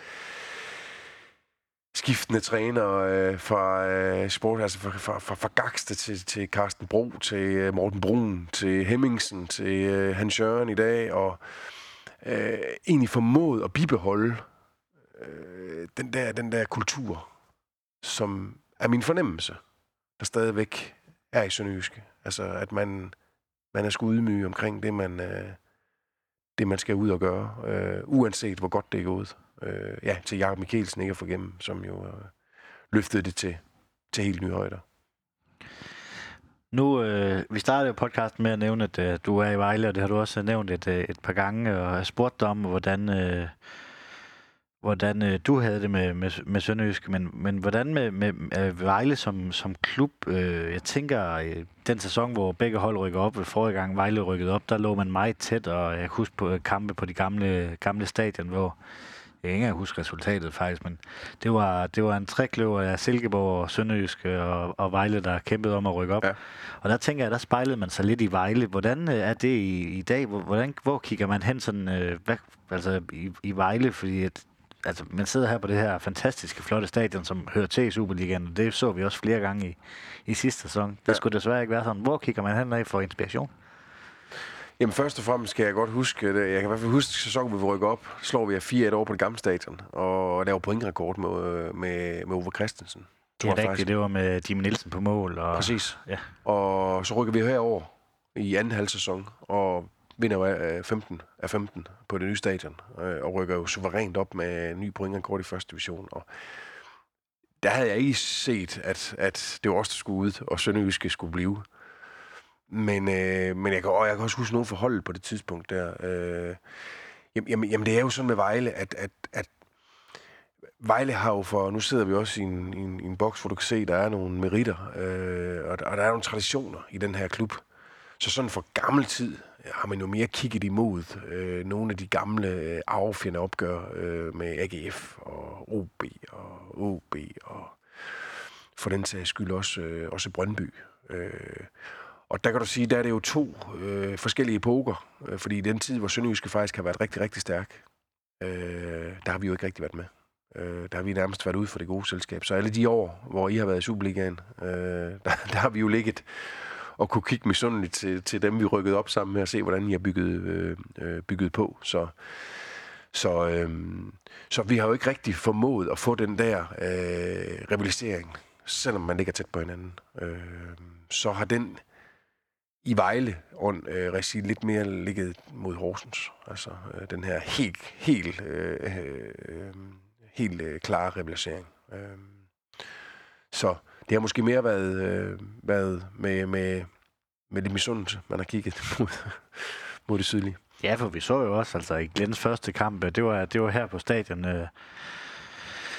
skiftende træner øh, fra øh, sport, altså fra, fra, fra, fra Gakste til, til Carsten Bro, til øh, Morten Brun, til Hemmingsen, til øh, Hans Jørgen i dag, og øh, egentlig formået at bibeholde øh, den, der, den der kultur, som er min fornemmelse, der stadigvæk er i Sønderjyske. Altså, at man, man er sgu ydmyg omkring det, man, øh, det, man skal ud og gøre, øh, uanset hvor godt det er gået. Øh, ja, til Jakob Mikkelsen ikke at få igennem, som jo øh, løftede det til, til helt nye højder. Nu, øh, vi startede jo podcasten med at nævne, at øh, du er i Vejle, og det har du også øh, nævnt et, øh, et par gange, og har spurgt dig om, hvordan, øh, hvordan øh, du havde det med, med, med Sønderjysk, men, men hvordan med, med med Vejle som, som klub? Øh, jeg tænker, øh, den sæson, hvor begge hold rykker op, forrige gang Vejle rykkede op, der lå man meget tæt, og jeg husker på kampe på de gamle, gamle stadion, hvor jeg kan ikke huske resultatet faktisk, men det var, det var en trækløver af Silkeborg og Sønderjysk og, og Vejle, der kæmpede om at rykke op. Ja. Og der tænker jeg, der spejlede man sig lidt i Vejle. Hvordan øh, er det i, i dag? Hvordan, hvor kigger man hen sådan, øh, hvad, altså i, i Vejle? Fordi at altså, man sidder her på det her fantastiske, flotte stadion, som hører til i Superligaen, og det så vi også flere gange i, i sidste sæson. Det ja. skulle desværre ikke være sådan. Hvor kigger man hen af for inspiration? Jamen først og fremmest kan jeg godt huske, det. jeg kan i hvert fald huske sæsonen, hvor vi rykker op, slår vi af 4-1 over på det gamle stadion, og laver pointrekord med, med, med Ove Christensen. Det er rigtigt, faktisk. det var med Jimmy Nielsen på mål. Og, Præcis. Ja. Og så rykker vi herover i anden halv sæson, og vinder af 15 af 15 på det nye stadion, øh, og rykker jo suverænt op med en ny pointrekord i første division. Og der havde jeg ikke set, at, at det var os, der skulle ud, og Sønderjyske skulle blive. Men, øh, men jeg, kan, og jeg kan også huske nogle forhold på det tidspunkt der. Øh, jamen, jamen, det er jo sådan med Vejle, at, at, at Vejle har jo for, nu sidder vi også i en, i en, i en boks, hvor du kan se, der er nogle meritter, øh, og, og der er nogle traditioner i den her klub. Så sådan for gammel tid øh, har man jo mere kigget imod øh, nogle af de gamle øh, arvefjende opgør øh, med AGF og OB og OB og for den sags skyld også, øh, også Brøndby. Øh, og der kan du sige, der er det jo to øh, forskellige epoker, øh, fordi i den tid, hvor Sønderjyske faktisk har været rigtig, rigtig stærk, øh, der har vi jo ikke rigtig været med. Øh, der har vi nærmest været ude for det gode selskab. Så alle de år, hvor I har været i Superligaen, øh, der, der har vi jo ligget og kunne kigge misundeligt til, til dem, vi rykkede op sammen med, og se, hvordan I har bygget, øh, øh, bygget på. Så, så, øh, så vi har jo ikke rigtig formået at få den der øh, rivalisering, selvom man ligger tæt på hinanden. Øh, så har den i Vejle og øh, regi lidt mere ligget mod Horsens. Altså øh, den her helt, helt, øh, øh, øh helt øh, klare rivalisering. Øh, så det har måske mere været, øh, været med, med, med det misundelse, man har kigget mod, mod det sydlige. Ja, for vi så jo også, altså i Glens første kamp, det var, det var her på stadion, øh,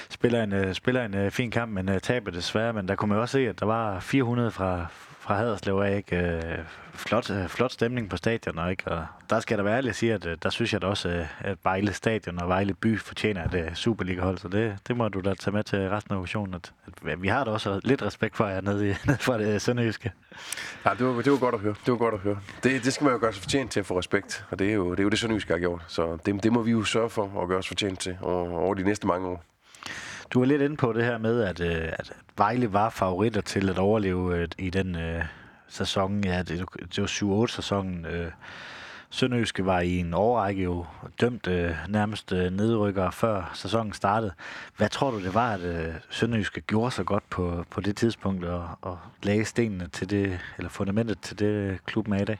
spiller en, øh, spiller en øh, fin kamp, men taber desværre, men der kunne man også se, at der var 400 fra, fra Haderslev af, ikke? Øh, flot, øh, flot stemning på stadion, ikke? Og der skal der være ærlig at sige, at øh, der synes jeg da også, øh, at Vejle Stadion og Vejle By fortjener et øh, Superliga-hold, så det, det må du da tage med til resten af optionen. At, at vi har da også lidt respekt for jer nede, i, nede fra det øh, sønderjyske. Ja, det var, det var godt at høre. Det var godt at høre. Det, det skal man jo gøre sig fortjent til at få respekt, og det er jo det, er jo det sønderjyske har gjort. Så det, det må vi jo sørge for at gøre os fortjent til over, over de næste mange år. Du er lidt inde på det her med, at, øh, at Vejle var favoritter til at overleve øh, i den øh, sæson, ja, det, det var 7-8 sæsonen. Øh, Sønderjyske var i en årrække jo dømt øh, nærmest øh, nedrykker før sæsonen startede. Hvad tror du, det var, at øh, Sønderjyske gjorde så godt på, på det tidspunkt og, og lagde stenene til det, eller fundamentet til det klubben er i dag?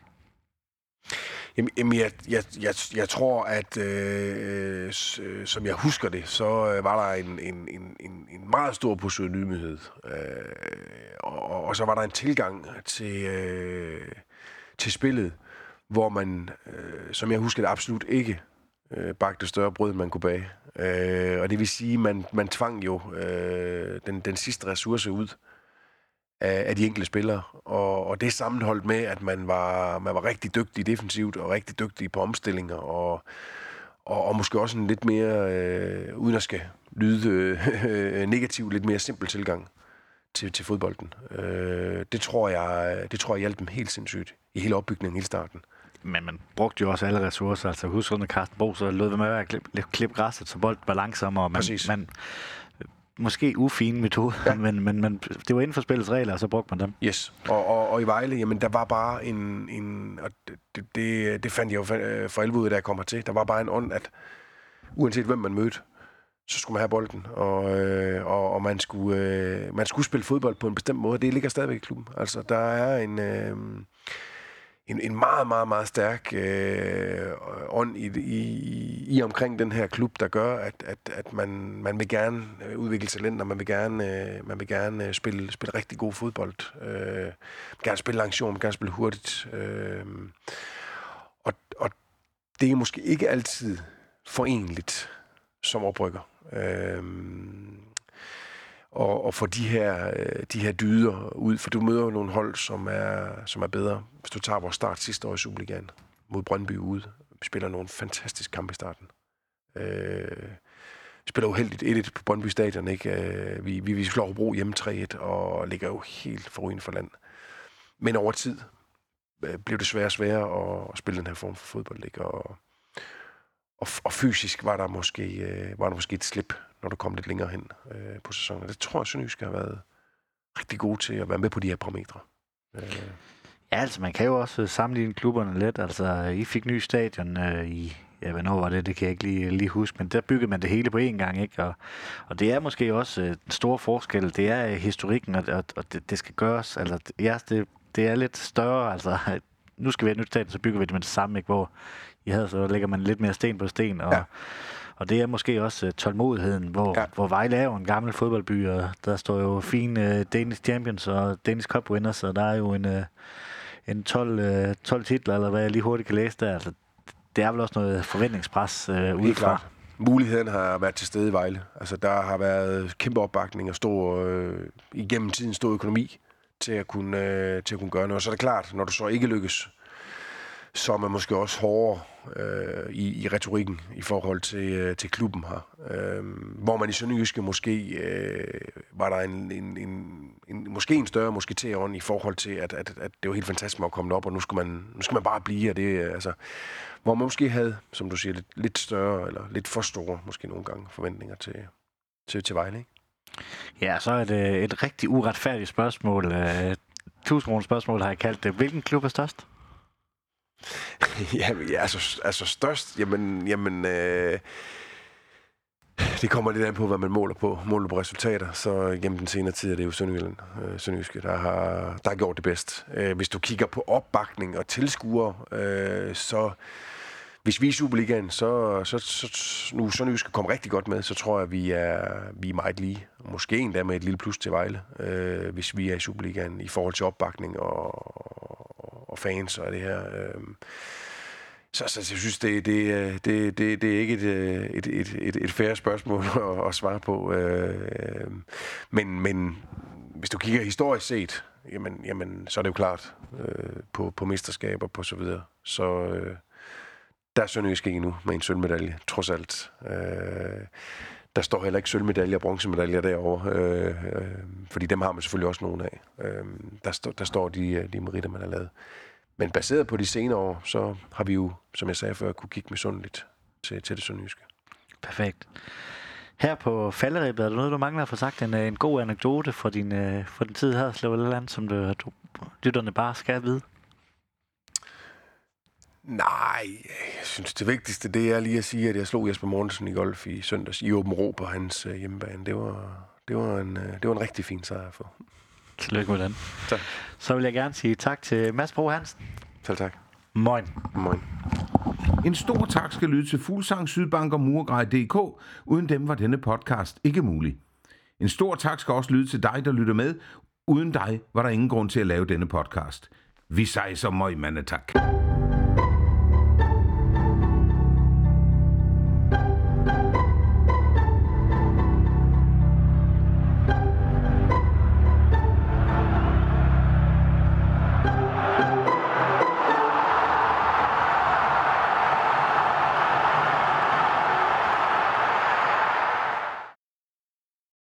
Jamen, jeg, jeg, jeg, jeg tror, at øh, øh, øh, som jeg husker det, så øh, var der en, en, en, en meget stor portion. Øh, og, og så var der en tilgang til, øh, til spillet, hvor man, øh, som jeg husker det, absolut ikke øh, bagte større brød, man kunne bage. Øh, og det vil sige, man man tvang jo øh, den, den sidste ressource ud af, af de enkelte spillere. Og, og det sammenholdt med, at man var, man var rigtig dygtig defensivt og rigtig dygtig på omstillinger og, og, og måske også en lidt mere, øh, uden at skal lyde øh, negativ, lidt mere simpel tilgang til, til fodbolden. Øh, det, tror jeg, det tror jeg hjalp dem helt sindssygt i hele opbygningen, hele starten. Men man brugte jo også alle ressourcer. Altså husk under Carsten Bo, så lød det med at klippe klip græsset, så bolden var langsommere. Man, Præcis. man, måske ufine metode, ja. men, men, men det var inden for spillets regler, og så brugte man dem. Yes, og, og, og i Vejle, jamen der var bare en, en og det, det, det fandt jeg jo for alvor ud, da jeg kom til. Der var bare en ånd, at uanset hvem man mødte, så skulle man have bolden, og, øh, og, og man, skulle, øh, man skulle spille fodbold på en bestemt måde. Det ligger stadigvæk i klubben. Altså, der er en... Øh, en, en meget, meget, meget stærk øh, ånd i, i, i omkring den her klub, der gør, at, at, at man, man vil gerne øh, udvikle talenter, man vil gerne, øh, man vil gerne øh, spille, spille rigtig god fodbold, øh, man vil gerne spille langsomt, man vil gerne spille hurtigt. Øh, og, og det er måske ikke altid forenligt som oprykker. Øh, og, og få de her, øh, de her dyder ud, for du møder jo nogle hold, som er, som er bedre. Hvis du tager vores start sidste år i Superligaen mod Brøndby ude, vi spiller nogle fantastiske kampe i starten. Øh, vi spiller uheldigt 1-1 på Brøndby Stadion, ikke? Øh, vi, vi, vi slår Hobro hjemme 3-1 og ligger jo helt for for land. Men over tid øh, blev det sværere og sværere at, at spille den her form for fodbold, ikke? Og, og, og fysisk var der måske, øh, var der måske et slip når du kom lidt længere hen øh, på sæsonen. Det tror jeg, Sønderjysk har været rigtig gode til at være med på de her parametre. Øh. Ja, altså man kan jo også sammenligne klubberne lidt. Altså, I fik ny stadion øh, i, ja, hvornår var det, det kan jeg ikke lige, lige huske, men der byggede man det hele på én gang, ikke? Og, og det er måske også øh, en stor forskel. Det er øh, historikken, og, og, og det, det, skal gøres. Altså, ja, det, det er lidt større, altså, nu skal vi have et nyt stadion, så bygger vi det med det samme, ikke? Hvor havde, så lægger man lidt mere sten på sten, og ja og det er måske også uh, tålmodigheden, hvor, ja. hvor Vejle er jo en gammel fodboldby, og der står jo fine uh, Danish Champions og Danish Cup Winners, så der er jo en, uh, en 12, uh, 12 titler, eller hvad jeg lige hurtigt kan læse der. Altså, det er vel også noget forventningspres uh, udefra. muligheden har været til stede i Vejle. Altså, der har været kæmpe opbakning og stor, øh, igennem tiden stor økonomi til at, kunne, øh, til at kunne gøre noget. Og så er det klart, når du så ikke lykkes, som er måske også hårdere øh, i, i retorikken i forhold til, øh, til klubben her. Øh, hvor man i Sønderjyske måske øh, var der en, en, en, en, måske en større musketerånd i forhold til, at, at, at det var helt fantastisk at komme op, og nu skal man, nu skal man bare blive, og det, øh, altså, hvor man måske havde, som du siger, lidt, lidt større, eller lidt for store, måske nogle gange, forventninger til, til, til Vejle, ikke? Ja, så er det et rigtig uretfærdigt spørgsmål. Uh, Tusind spørgsmål har jeg kaldt det. Hvilken klub er størst? ja, altså, altså størst, jamen, jamen øh, det kommer lidt an på, hvad man måler på. Måler på resultater, så gennem den senere tid er det jo Sønderjylland, øh, Sønderjyske, der har, der har gjort det bedst. Øh, hvis du kigger på opbakning og tilskuere, øh, så hvis vi er i Superligaen, så, så, så nu Sønderjyske kommer rigtig godt med, så tror jeg, at vi er, vi er meget lige. Måske endda med et lille plus til Vejle, øh, hvis vi er i Superligaen i forhold til opbakning og, og fans og det her. Øh. Så, så jeg synes, det, det, øh, det, det, det er ikke et, øh, et, et, et, et færre spørgsmål at, at svare på. Øh, men, men hvis du kigger historisk set, jamen, jamen, så er det jo klart øh, på, på mesterskaber på så videre. Så, øh, der er Sønderjysk ikke endnu med en sølvmedalje, trods alt. Øh, der står heller ikke sølvmedaljer og bronzemedaljer derovre, øh, øh, fordi dem har man selvfølgelig også nogle af. Øh, der, st- der står de, øh, de meritter, man har lavet. Men baseret på de senere år, så har vi jo, som jeg sagde før, kunne kigge misundeligt til, til det sønderjyske. Perfekt. Her på falderibet, er der noget, du mangler at få sagt? En, øh, en god anekdote fra din, øh, fra din tid her, Slå eller andet, som du, du, lytterne bare skal vide? Nej, jeg synes det vigtigste, det er lige at sige, at jeg slog Jesper Mortensen i golf i søndags i Åben Rå på hans øh, hjemmebane. Det var, det, var en, øh, det var en rigtig fin sejr for. Tillykke med den. Tak. Så vil jeg gerne sige tak til Mads Bro Hansen. Selv tak. Moin. Moin. En stor tak skal lyde til Fuglsang, Sydbank og Murgrej.dk. Uden dem var denne podcast ikke mulig. En stor tak skal også lyde til dig, der lytter med. Uden dig var der ingen grund til at lave denne podcast. Vi sejser møg, mandetak. tak.